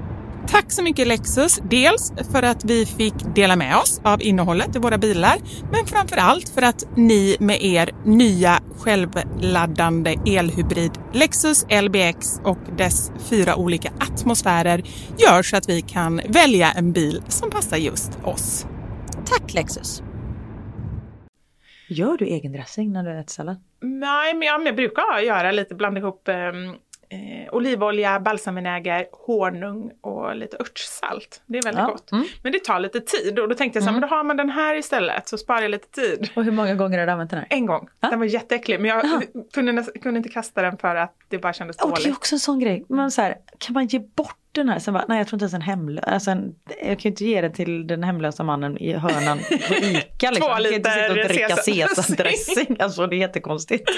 Tack så mycket Lexus, dels för att vi fick dela med oss av innehållet i våra bilar, men framför allt för att ni med er nya självladdande elhybrid Lexus LBX och dess fyra olika atmosfärer gör så att vi kan välja en bil som passar just oss. Tack Lexus! Gör du egen dressing när du äter sallad? Nej, men jag, jag brukar göra lite, blanda ihop eh, olivolja, balsamvinäger, honung och lite örtsalt. Det är väldigt Ja, gott. mm. Men det tar lite tid och då tänkte jag så här, men då har man den här istället så sparar jag lite tid. Och hur många gånger har du använt den här? En gång. Den var jätteäcklig men jag kunde, kunde inte kasta den för att det bara kändes Och det är dåligt. också en sån grej. Man så här, kan man ge bort den här? Sen bara, nej jag tror inte ens en hemlös. Alltså en, jag kan ju inte ge den till den hemlösa mannen i hörnan på <laughs> ICA. Liksom. Två Jag kan inte sitta och liter dricka sesamdressing. Alltså det är jättekonstigt.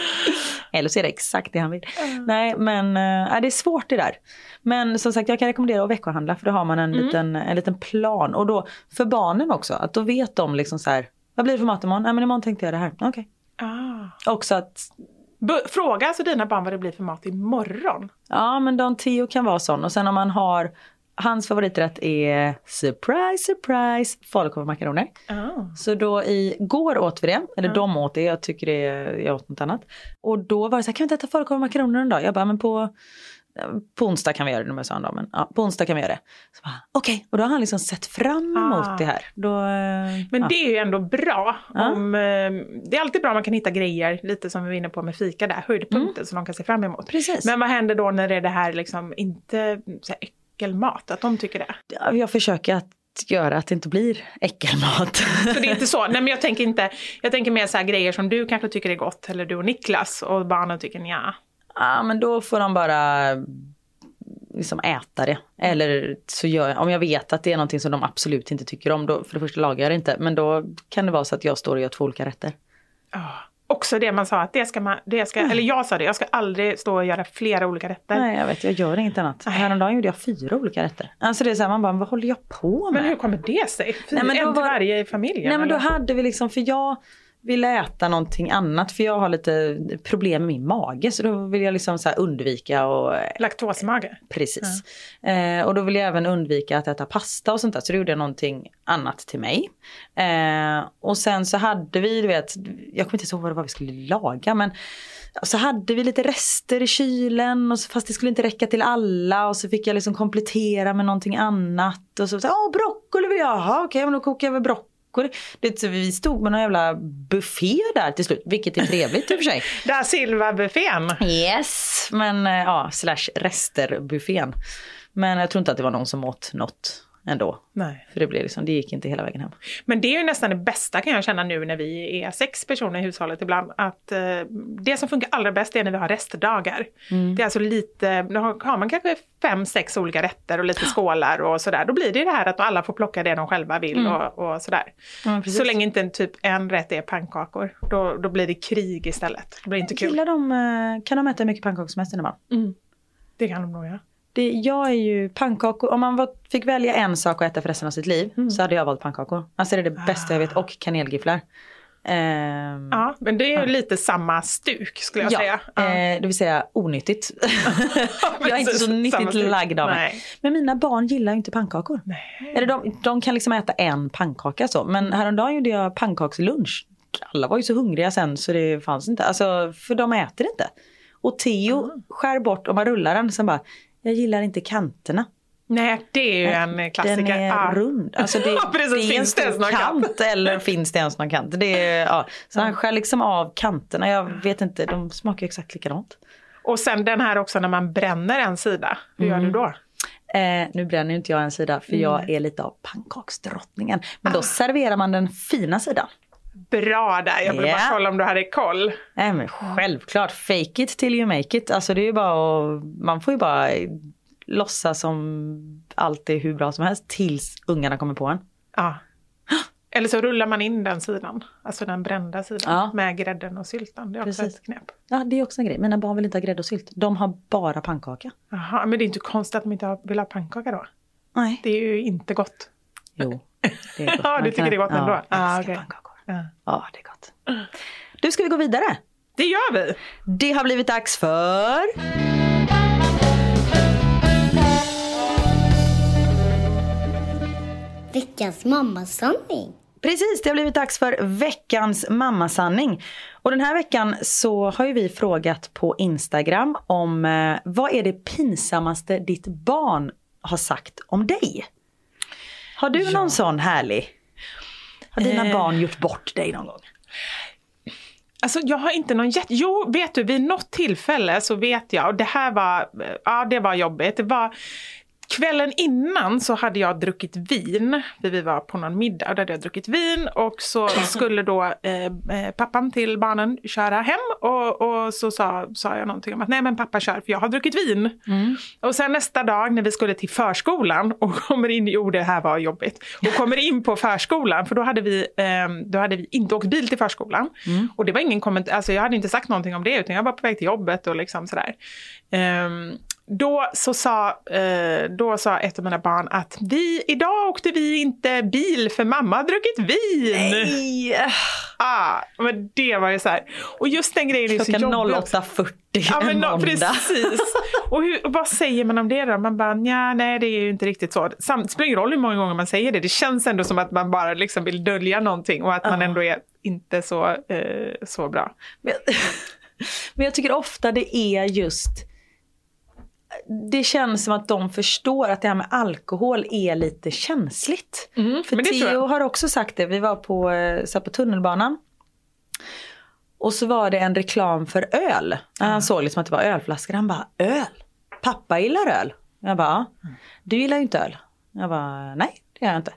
Eller så är det exakt det han vill. Nej men äh, det är svårt det där. Men som sagt jag kan rekommendera att veckohandla för då har man en, liten, en liten plan. Och då för barnen också, att då vet de liksom så här, vad blir det för mat imorgon? Nej men imorgon tänkte jag det här. Okej. Ah. Också att Fråga alltså dina barn vad det blir för mat imorgon. Ja men Don Tio kan vara sån och sen om man har Hans favoriträtt är surprise surprise falukorvmakaroner. Ah. Så då igår åt vi det, eller de åt det, jag tycker det, jag åt något annat. Och då var det så här, kan vi inte äta falukorvmakaroner en dag? Jag bara, men på, på onsdag kan vi göra det, nu sa han då, men ja, på onsdag kan vi göra det. Okej, och då har han liksom sett fram emot Ah. det här. Då, Men ja. det är ju ändå bra. Ja. Om, eh, det är alltid bra om man kan hitta grejer, lite som vi var inne på med fika där, höjdpunkter som de kan se fram emot. Precis. Men vad händer då när det är det här liksom inte så här äckelmat, att de tycker det? Ja, Jag försöker att göra att det inte blir äckelmat. Så det är inte så. Nej men jag tänker inte, jag tänker mer så här grejer som du kanske tycker är gott, eller du och Niklas, och barnen tycker nja. Ja men då får de bara liksom äta det. Eller så gör jag, om jag vet att det är någonting som de absolut inte tycker om, då, för det första lagar jag det inte. Men då kan det vara så att jag står och gör två olika rätter. Ja. Också det man sa, att det ska man, det ska, eller jag sa det, jag ska aldrig stå och göra flera olika rätter. Nej jag vet, jag gör inget annat. Häromdagen gjorde jag fyra olika rätter. Alltså det är så här, man bara, vad håller jag på med? Men hur kommer det sig? Fy, Nej, men då en till var- varje i familjen? Nej men då eller? hade vi liksom, för jag ville äta någonting annat för jag har lite problem med min mage så då vill jag liksom så undvika och Laktosmage? Precis. Eh, och då vill jag även undvika att äta pasta och sånt där. Så då gjorde jag någonting annat till mig. Eh, och sen så hade vi, du vet, jag kommer inte ihåg vad det var vi skulle laga men så hade vi lite rester i kylen och så, fast det skulle inte räcka till alla och så fick jag liksom komplettera med någonting annat. Och så, åh broccoli vill jag ha, okej men då kokar jag väl broccoli. Det, så vi stod med någon jävla buffé där till slut, vilket är trevligt i och för sig. <laughs> Da Silva-buffén. Yes, men eh, ja, slash resterbuffén. Men jag tror inte att det var någon som åt något ändå. Nej. För det, blev liksom, det gick inte hela vägen hem. Men det är ju nästan det bästa kan jag känna nu när vi är sex personer i hushållet ibland. Att eh, det som funkar allra bäst är när vi har restdagar. Det är alltså lite, då har man kanske fem, sex olika rätter och lite skålar och sådär. Då blir det det här att alla får plocka det de själva vill och, och sådär. Så länge inte en, typ en rätt är pannkakor. Då, då blir det krig istället. Det blir inte kul. De, eh, kan de äta hur mycket pannkakor som helst dina barn? Det kan de nog göra. Det, jag är ju pannkakor, om man var, fick välja en sak att äta för resten av sitt liv så hade jag valt pannkakor. Alltså det är det bästa jag vet och kanelgifflar. Ehm, Ja, men det är ju lite samma stuk skulle jag ja, säga. eh, det vill säga onyttigt. <laughs> jag är inte så nyttigt lagd av mig. Nej. Men mina barn gillar ju inte pannkakor. Eller de, de kan liksom äta en pannkaka så. Men häromdagen gjorde jag pannkakslunch. Alla var ju så hungriga sen så det fanns inte. Alltså för de äter inte. Och Theo skär bort, om man rullar den, sen bara, jag gillar inte kanterna. Nej, det är ju en klassiker. Den är Ja. rund. Alltså <laughs> det, precis. det Finns det ens någon kant, kant? eller finns det ens någon kant? Det är, ja. Så han skär liksom av kanterna. Jag vet inte, de smakar exakt likadant. Och sen den här också när man bränner en sida. Hur gör du då? Eh, nu bränner inte jag en sida för jag är lite av pannkaksdrottningen. Men då serverar man den fina sidan. Bra där, jag ville Ja. bara kolla om du hade koll. Nej men självklart, fake it till you make it. Alltså det är ju bara att, man får ju bara låtsas som allt är hur bra som helst tills ungarna kommer på en. Ja. Eller så rullar man in den sidan, alltså den brända sidan Ja. med grädden och syltan. Det är också Precis. ett knep. Ja det är också en grej, mina barn vill inte ha grädde och sylt. De har bara pannkaka. Jaha, men det är inte konstigt att de inte vill ha pannkaka då. Nej. Det är ju inte gott. Jo. Det är gott. <laughs> Ja, du tycker det är gott ja, ändå? Jag Ah, okej. pannkakor. Ja. Ja, det är gott. Du, ska vi gå vidare? Det gör vi! Det har blivit dags för... Veckans mammasanning. Precis, det har blivit dags för veckans mammasanning. Och den här veckan så har ju vi frågat på Instagram om eh, vad är det pinsammaste ditt barn har sagt om dig? Har du någon sån härlig? Har dina Eh. barn gjort bort dig någon gång? Alltså jag har inte någon jätte... Jo, vet du, vid något tillfälle så vet jag, och det här var, ja det var jobbigt. Det var kvällen innan så hade jag druckit vin. Vi var på någon middag och där hade jag druckit vin och så skulle då eh, eh, pappan till barnen köra hem och, och så sa, sa jag någonting om att nej men pappa kör för jag har druckit vin. Och sen nästa dag när vi skulle till förskolan och kommer in, jo det här var jobbigt, och kommer in på förskolan för då hade vi, eh, då hade vi inte åkt bil till förskolan. Och det var ingen kommentar, alltså jag hade inte sagt någonting om det utan jag var på väg till jobbet och liksom sådär. Ehm, då så sa, eh, då sa ett av mina barn att vi, idag åkte vi inte bil för mamma har druckit vin. Nej! Ah, men det var ju så här. Och just den grejen är så Klockan jobbig. 08.40 Ja, men en måndag. precis. Och, hur, och vad säger man om det då? Man bara, nja, nej det är ju inte riktigt så. Samt, det spelar ingen roll hur många gånger man säger det. Det känns ändå som att man bara liksom vill dölja någonting och att man ändå är inte så, eh, så bra. Men <laughs> men jag tycker ofta det är just det känns som att de förstår att det här med alkohol är lite känsligt. För Mm, tror Theo har också sagt det. Vi var på, eh, så på tunnelbanan. Och så var det en reklam för öl. Han såg liksom att det var ölflaskor. Han bara, öl? Pappa gillar öl. Jag bara. Du gillar ju inte öl. Jag bara, nej det gör jag inte.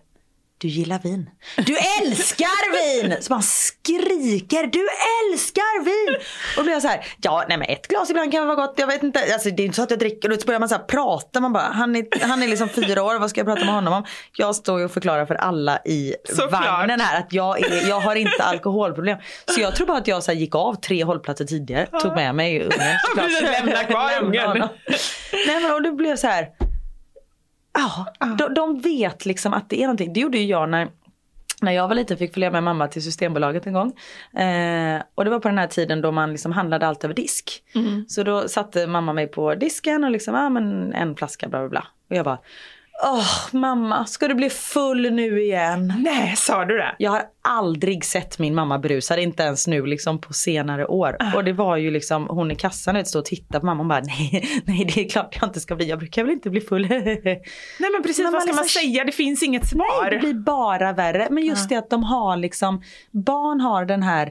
Du gillar vin. Du älskar vin! Så man skriker, du älskar vin! Och då blir jag så här, ja nej men ett glas ibland kan vara gott, jag vet inte. Alltså det är inte så att jag dricker och så börjar man så här prata, man bara, han är, han är liksom fyra år, vad ska jag prata med honom om? Jag står ju och förklarar för alla i Såklart. vagnen här att jag, är, jag har inte alkoholproblem. Så jag tror bara att jag så gick av tre hållplatser tidigare, tog med mig ungen. <laughs> lämna kvar <laughs> ungen. Nej men och det blev så här, Ja, de, de vet liksom att det är någonting. Det gjorde ju jag när, när jag var liten fick följa med mamma till Systembolaget en gång. Eh, och det var på den här tiden då man liksom handlade allt över disk. Så då satte mamma mig på disken och liksom, ja men en flaska bla bla bla. Och jag bara, åh mamma ska du bli full nu igen? Nej, sa du det? Jag har aldrig sett min mamma berusad, inte ens nu liksom på senare år. Och det var ju liksom, hon i kassan stod och tittade på mamma och bara nej, nej det är klart jag inte ska bli, jag brukar väl inte bli full. Nej men precis, Men vad ska man man liksom- säga? Det finns inget svar. Nej, det blir bara värre. Men just det att de har liksom, barn har den här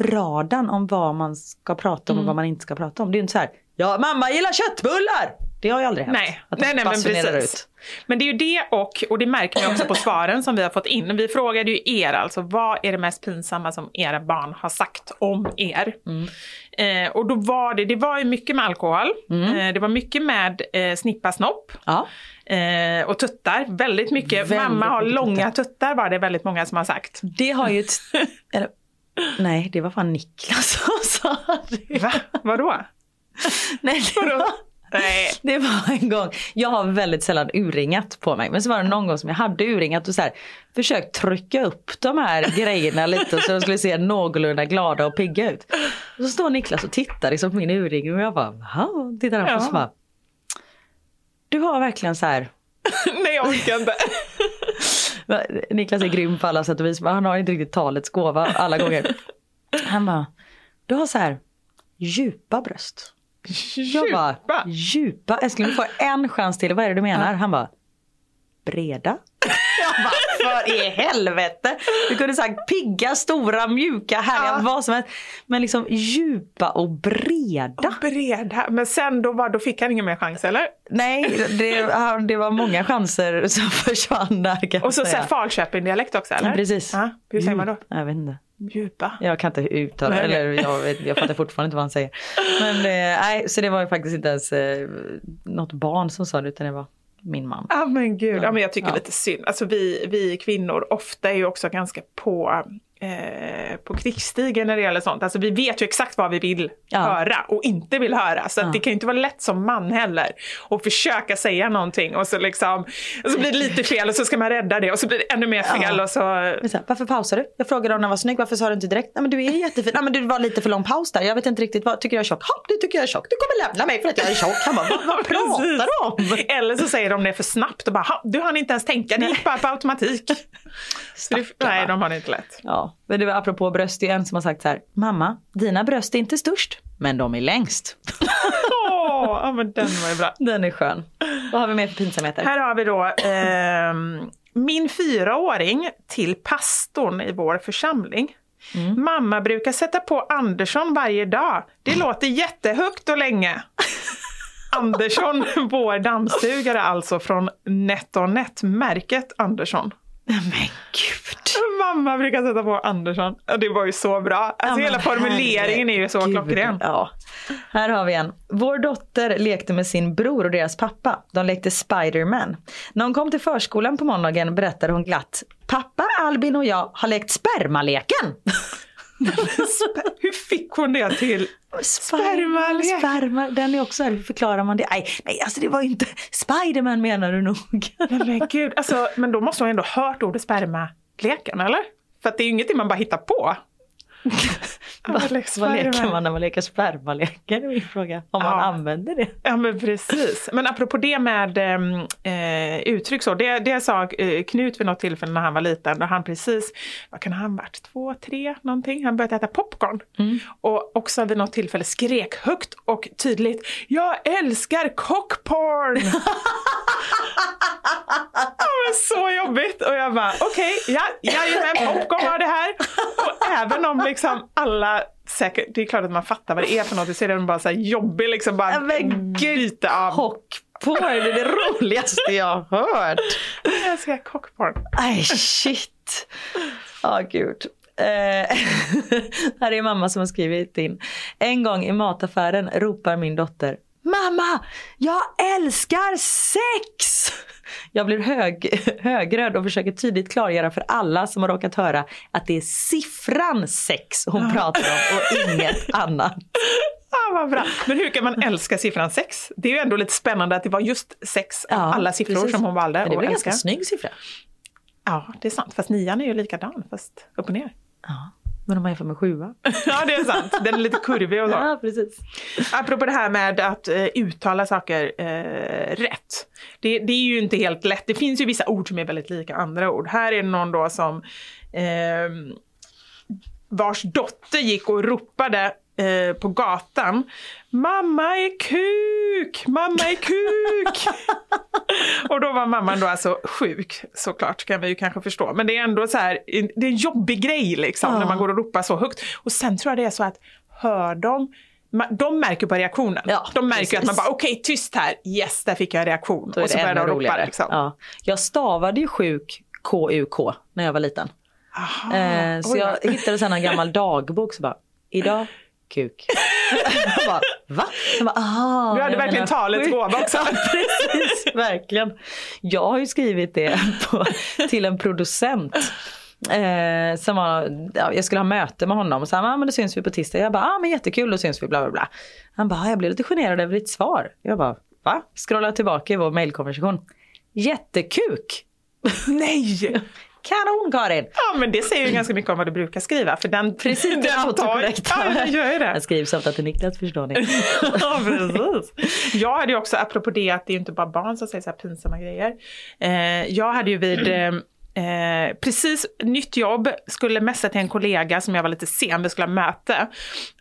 radarn om vad man ska prata om Mm. och vad man inte ska prata om. Det är ju inte så här, ja mamma gillar köttbullar! Det har jag aldrig haft. Nej, att nej, nej men precis. ut. Men det är ju det och, och det märker man också på <clears throat> svaren som vi har fått in. Vi frågade ju er alltså, vad är det mest pinsamma som era barn har sagt om er? Eh, och då var det, det var ju mycket med alkohol, eh, det var mycket med eh, snippa snopp. Ja. Eh, och tuttar, väldigt mycket. Väldigt Mamma har mycket långa tuttar var det väldigt många som har sagt. Det har ju <laughs> nej, det var fan Niklas som sa det. Va? Vadå? Nej, det var, Nej. <laughs> det var en gång. Jag har väldigt sällan urringat på mig. Men så var det någon gång som jag hade urringat och så här, försökt trycka upp de här grejerna lite så de skulle se någorlunda glada och pigga ut. Och så står Niklas och tittar liksom på min urringning och jag bara, va? Tittar han på och så Ja. bara, du har verkligen så här <laughs> Nej, jag orkar inte. <laughs> Niklas är grym på alla sätt och vis men han har inte riktigt talets gåva alla gånger. Han bara, du har så här djupa bröst. Jag bara, Djupa? Älskling du får en chans till, vad är det du menar? Han bara, breda. Jag bara, för i helvete. Du kunde sagt pigga, stora, mjuka, härliga, Ja. vad som helst. Men liksom djupa och breda. Breda. Men sen då, var, då fick han ingen mer chans eller? Nej, det, det var många chanser som <laughs> försvann där kan Och så, Falköping-dialekt också eller? Ja, precis. Ja, hur säger man då? Jag vet inte. Djupa. Jag kan inte uttala, Nej, eller jag, vet, jag fattar fortfarande inte vad han säger. Men eh, nej, så det var ju faktiskt inte ens eh, något barn som sa det utan det var min man. Ja men gud, ja, men jag tycker Ja. lite synd. Alltså vi, vi kvinnor ofta är ju också ganska på, eh, på krigsstigen när det gäller sånt. Alltså vi vet ju exakt vad vi vill Ja. höra och inte vill höra. Så Ja. det kan ju inte vara lätt som man heller att försöka säga någonting och så liksom, och så blir det lite fel och så ska man rädda det och så blir det ännu mer fel Ja. och så... Varför pausar du? Jag frågade om den var snygg, varför sa du inte direkt? Nej men du är jättefin. Nej men det var lite för lång paus där. Jag vet inte riktigt vad, tycker jag är tjock? Ja, du tycker jag är tjock. Du kommer lämna mig för att jag är tjock. Han bara, vad, vad <laughs> pratar du om? Eller så säger de det för snabbt och bara, "Ha, du hann inte ens tänka, det gick bara på automatik. <laughs> Stackarna. nej, de har det inte lätt. Ja, men det var apropå bröst, det är en som har sagt så här, mamma, dina bröst är inte störst, men de är längst. <laughs> Åh, ja men den var ju bra. Den är skön. Vad har vi mer för pinsamheter? Här har vi då ehm, min fyraåring till pastorn i vår församling. Mamma brukar sätta på Andersson varje dag. Det låter jättehögt och länge. <laughs> Andersson, vår dammsugare alltså från NetOnNet, märket Andersson. Men gud. Mamma brukar sätta på Andersson. Det var ju så bra. Alltså Ja, hela formuleringen är ju så klockren. Ja. Här har vi en. Vår dotter lekte med sin bror och deras pappa. De lekte Spiderman. När hon kom till förskolan på måndagen berättade hon glatt. Pappa, Albin och jag har lekt spermaleken. <laughs> Hur fick hon det till? Spermalek. Sperma, den är också hur förklarar man det? Nej, nej alltså det var ju inte, Spiderman menar du nog. Nej, men gud, alltså, men då måste hon ändå hört ordet spermaleken, eller? För att det är ju ingenting man bara hittar på. <laughs> Vad, vad leker man när man leker spermaleken? min fråga. Om man Ja. använder det. Ja men precis. Men apropå det med ehm, eh, uttryck så, det, det sa eh, Knut vid något tillfälle när han var liten, då han precis, vad kan han ha varit, två, tre någonting, han började äta popcorn. Och också vid något tillfälle skrek högt och tydligt, jag älskar cockporn! <laughs> Ja, men så jobbigt! Och jag bara, okej, ja, jajamän, popcorn var det här. Och även om liksom alla säkert, det är klart att man fattar vad det är för något, så är den bara så här jobbig liksom, bara Ja, men gud, av... Hockporn är det roligaste jag har hört. Jag ska cockporn. Aj shit. Ja gud. Eh, <laughs> här är mamma som har skrivit in. En gång i mataffären ropar min dotter Mamma, jag älskar sex! Jag blir hög, högröd och försöker tydligt klargöra för alla som har råkat höra att det är siffran sex hon pratar om och inget annat. <laughs> Ah, vad bra. Men hur kan man älska siffran sex? Det är ju ändå lite spännande att det var just sex av Ja, alla siffror precis. som hon valde Men det är väl en ganska snygg siffra? Ja, det är sant. Fast nian är ju likadan, fast upp och ner. Ja, men om man jämför med sjua. <laughs> Ja, det är sant. Den är lite kurvig och så. <laughs> Ja, precis. Apropå det här med att eh, uttala saker eh, rätt. Det, det är ju inte helt lätt. Det finns ju vissa ord som är väldigt lika andra ord. Här är det någon då som eh, vars dotter gick och ropade eh, på gatan. Mamma är kuk! Mamma är kuk! <laughs> och då var mamman då alltså sjuk såklart kan vi ju kanske förstå. Men det är ändå så här, det är en jobbig grej liksom när man går och ropar så högt. Och sen tror jag det är så att hör de De märker på reaktionen. Ja, de märker ju att man precis. bara okej tyst här, yes där fick jag en reaktion. Och så börjar de ropa. Liksom. Ja. Jag stavade ju sjuk K-U-K när jag var liten. Aha, Eh, så jag hittade sen en gammal dagbok så bara, idag kuk. jag bara, va? Jag bara, Du hade verkligen menar talets gåva också. Ja, precis, verkligen. Jag har ju skrivit det på, till en producent. Eh, som var, ja, jag skulle ha möte med honom och sa ah, men då syns vi på tisdag. Jag bara, ah, men jättekul, då syns vi bla bla bla. Han bara, ah, jag blev lite generad över ditt svar. Jag bara, va? Scrollar tillbaka i vår mejlkonversation. Jättekuk! Nej! Kanon Karin! Ja men det säger ju ganska mycket om vad du brukar skriva. För den, Precis, den <laughs> tar- autokorrekt. Ja, den gör ju det. Jag skrivs ofta till Niklas förstår ni. <laughs> ja, precis. Jag hade ju också, apropå det att det är ju inte bara barn som säger så här pinsamma grejer. Eh, jag hade ju vid eh, eh, precis nytt jobb, skulle messa till en kollega som jag var lite sen, vi skulle ha möte.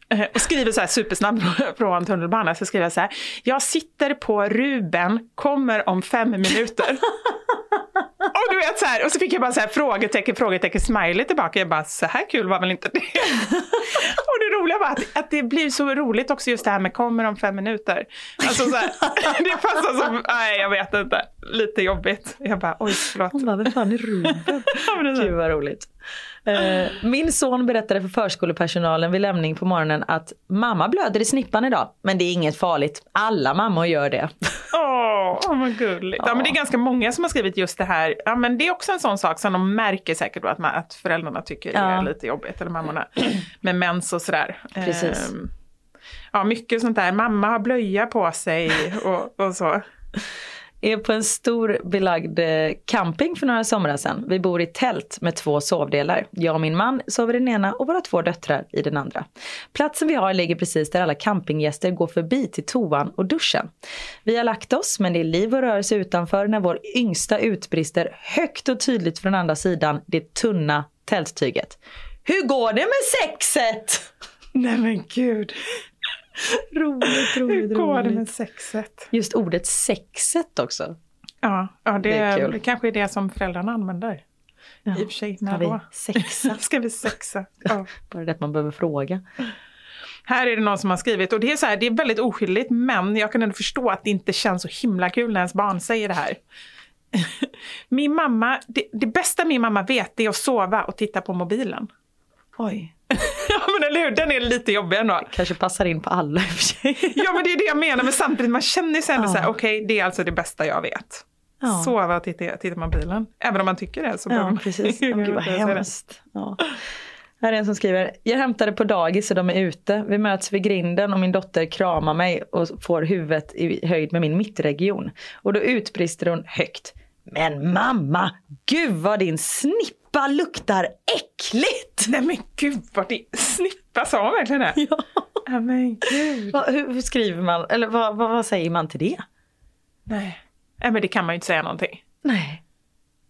<laughs> Och skriver så här supersnabbt <laughs> från tunnelbanan, så skriver jag så här. Jag sitter på Ruben, kommer om fem minuter. <laughs> Och du vet så här, och så fick jag bara så här frågetecken, frågetecken, smiley tillbaka. Jag bara, så här kul var väl inte det? och det roliga var att, att det blir så roligt också just det här med kommer om fem minuter. Alltså så här, det passar som, nej jag vet inte, lite jobbigt. Jag bara, oj förlåt. Hon bara, vem fan är Ruben? Gud vad roligt. Eh, min son berättade för förskolepersonalen vid lämning på morgonen att mamma blöder i snippan idag. Men det är inget farligt. Alla mammor gör det. <laughs> Åh, oh, vad gulligt. Ja, men det är ganska många som har skrivit just det här. Ja, men det är också en sån sak som de märker säkert att, man, att föräldrarna tycker Ja. är lite jobbigt, eller mammorna, <clears throat> med mens och sådär. Precis. Ehm, ja, mycket sånt där. Mamma har blöja på sig och, och så är på en stor belagd eh, camping för några somrar sedan. Vi bor i tält med två sovdelar. Jag och min man sover i den ena och våra två döttrar i den andra. Platsen vi har ligger precis där alla campinggäster går förbi till toan och duschen. Vi har lagt oss men det är liv och rörelse utanför när vår yngsta utbrister högt och tydligt från andra sidan det tunna tälttyget. Hur går det med sexet? Nej men gud. <laughs> Roligt, Hur roligt, går det roligt. med sexet? Just ordet sexet också. Ja, ja det, Det är kul. kanske är det som föräldrarna använder. Ja. I och för sig, Ska när vi då? sexa? <laughs> Ska vi sexa? Ja. <laughs> Bara det att man behöver fråga. Här är det någon som har skrivit, och det är, så här, det är väldigt oskyldigt, men jag kan ändå förstå att det inte känns så himla kul när ens barn säger det här. min mamma, det, det bästa min mamma vet är att sova och titta på mobilen. Oj. <laughs> ja men eller hur, den är lite jobbig ändå. Kanske passar in på alla i och för sig. <laughs> ja men det är det jag menar, men samtidigt man känner sig ändå Ja. så här, okej det är alltså det bästa jag vet. Ja. Sova och titta, titta på mobilen. Även om man tycker det så Ja, man precis. <laughs> behöver Oh, gud vad hemskt. Ja. Här är en som skriver, jag hämtade på dagis och de är ute. Vi möts vid grinden och min dotter kramar mig och får huvudet i höjd med min mittregion. Och då utbrister hon högt. Men mamma, gud vad din snippa luktar äckligt! Nej men gud vad det snippa sa hon verkligen det? <laughs> Ja. Ja men gud. Vad- hur, hur skriver man, eller vad, vad, vad säger man till det? Nej. Nej men det kan man ju inte säga någonting. Nej.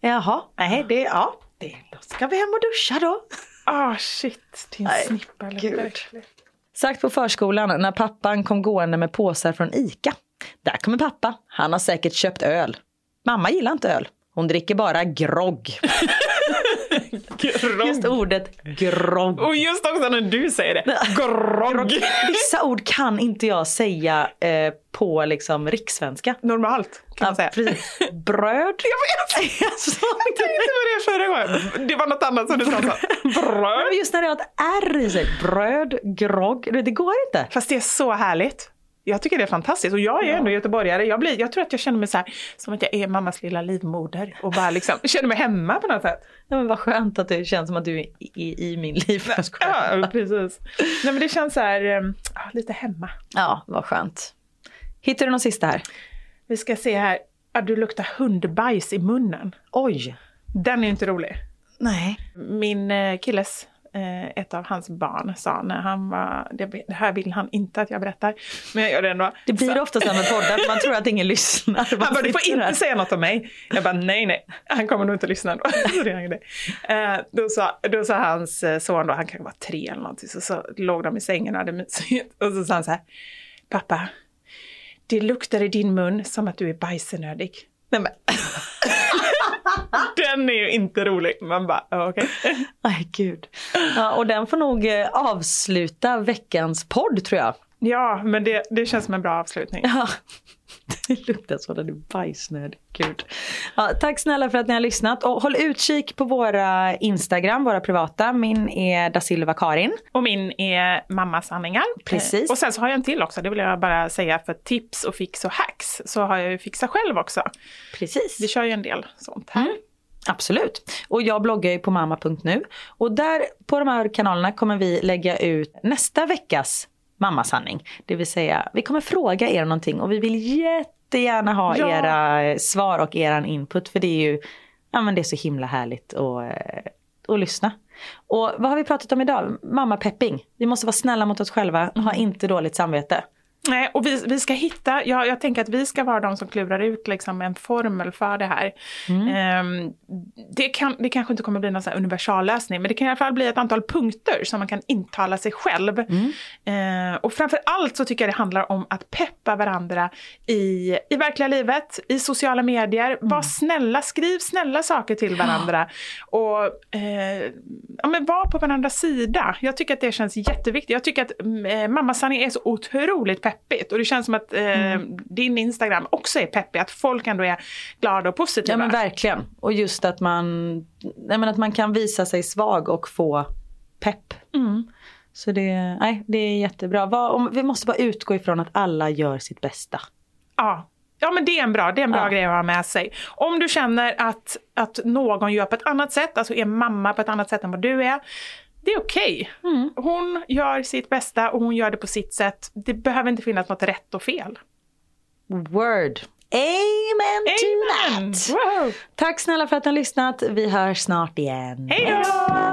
Jaha, nej det, ja. Det, då ska vi hem och duscha då. Ah shit, din Nej, snippa luktar äckligt. Sagt på förskolan när pappan kom gående med påsar från ICA. Där kommer pappa. Han har säkert köpt öl. Mamma gillar inte öl. Hon dricker bara grogg. Just ordet grogg. Och just också när du säger det. Grogg. Vissa ord kan inte jag säga eh, på liksom rikssvenska. Normalt kan man säga. precis. Bröd. <laughs> Jag vet! <laughs> Jag tänkte på det förra gången. Det var något annat som du sa. Men Bröd. Just när det har ett R i sig. Bröd, grogg. Det går inte. Fast det är så härligt. Jag tycker det är fantastiskt. Och jag är ändå göteborgare. Jag, blir, jag tror att jag känner mig så här, som att jag är mammas lilla livmoder. Och bara liksom <laughs> känner mig hemma på något sätt. Ja, men vad skönt att det känns som att du är i, i min liv. Ja, precis. Nej men det känns så här, ja, lite hemma. Ja, vad skönt. Hittar du någon sista här? Vi ska se här. Ja, du luktar hundbajs i munnen. Oj. Den är inte rolig. Nej. Min eh, killes, ett av hans barn sa när han var, det, här vill han inte att jag berättar, men jag gör det ändå. Det blir Så- ofta så här med poddar, man tror att ingen lyssnar. <laughs> Han bara, du får inte där. säga något om mig. Jag bara, nej, nej. Han kommer nog inte att lyssna ändå. <laughs> Så det är det. Eh, då, sa, då sa hans eh, son, då, han kanske var tre eller någonting, så, så låg de i sängen och hade mysigt. <laughs> Och så sa han så här, pappa, det luktar i din mun som att du är bajsenödig. Nej, men. Den är ju inte rolig. Man bara, okej. okej. Nej, gud. Ja, och den får nog eh, avsluta veckans podd tror jag. Ja, men det, det känns som en bra avslutning. Ja. <laughs> Det luktar så du är bajsnödig. Gud. Ja, tack snälla för att ni har lyssnat. Och håll utkik på våra Instagram, våra privata. Min är da Silva Karin. Och min är Mammas sanningar. Precis. Eh, Och sen så har jag en till också, det vill jag bara säga för tips och fix och hacks. Så har jag ju Fixa själv också. Precis. Vi kör ju en del sånt här. Absolut. Och jag bloggar ju på mamma.nu. Och där på de här kanalerna kommer vi lägga ut nästa veckas mammasanning. Det vill säga, vi kommer fråga er någonting och vi vill jättegärna ha Ja. era eh, svar och eran input. För det är ju, ja men det är så himla härligt att, eh, att lyssna. Och vad har vi pratat om idag? Mamma-pepping. Vi måste vara snälla mot oss själva, ha inte dåligt samvete. Nej, och vi, vi ska hitta, jag, jag tänker att vi ska vara de som klurar ut liksom en formel för det här. Ehm, det, kan, det kanske inte kommer bli någon universallösning, men det kan i alla fall bli ett antal punkter som man kan intala sig själv. Ehm, och framför allt så tycker jag det handlar om att peppa varandra i, i verkliga livet, i sociala medier. Var snälla, skriv snälla saker till varandra. Och eh, ja, men var på varandras sida. Jag tycker att det känns jätteviktigt. Jag tycker att eh, mammasanning är så otroligt peppigt. Och det känns som att eh, din Instagram också är peppig. Att folk ändå är glada och positiva. Ja men verkligen. Och just att man, nej, men att man kan visa sig svag och få pepp. Mm. Så det, nej, det är jättebra. Vad, om, vi måste bara utgå ifrån att alla gör sitt bästa. Ja. Ja men det är en bra, det är en bra Ja. grej att ha med sig. Om du känner att, att någon gör på ett annat sätt, alltså är mamma på ett annat sätt än vad du är. Det är okej. Mm. Hon gör sitt bästa och hon gör det på sitt sätt. Det behöver inte finnas något rätt och fel. Word. Amen, to Amen! that. Wow. Tack snälla för att ni har lyssnat. Vi hörs snart igen. Hej då!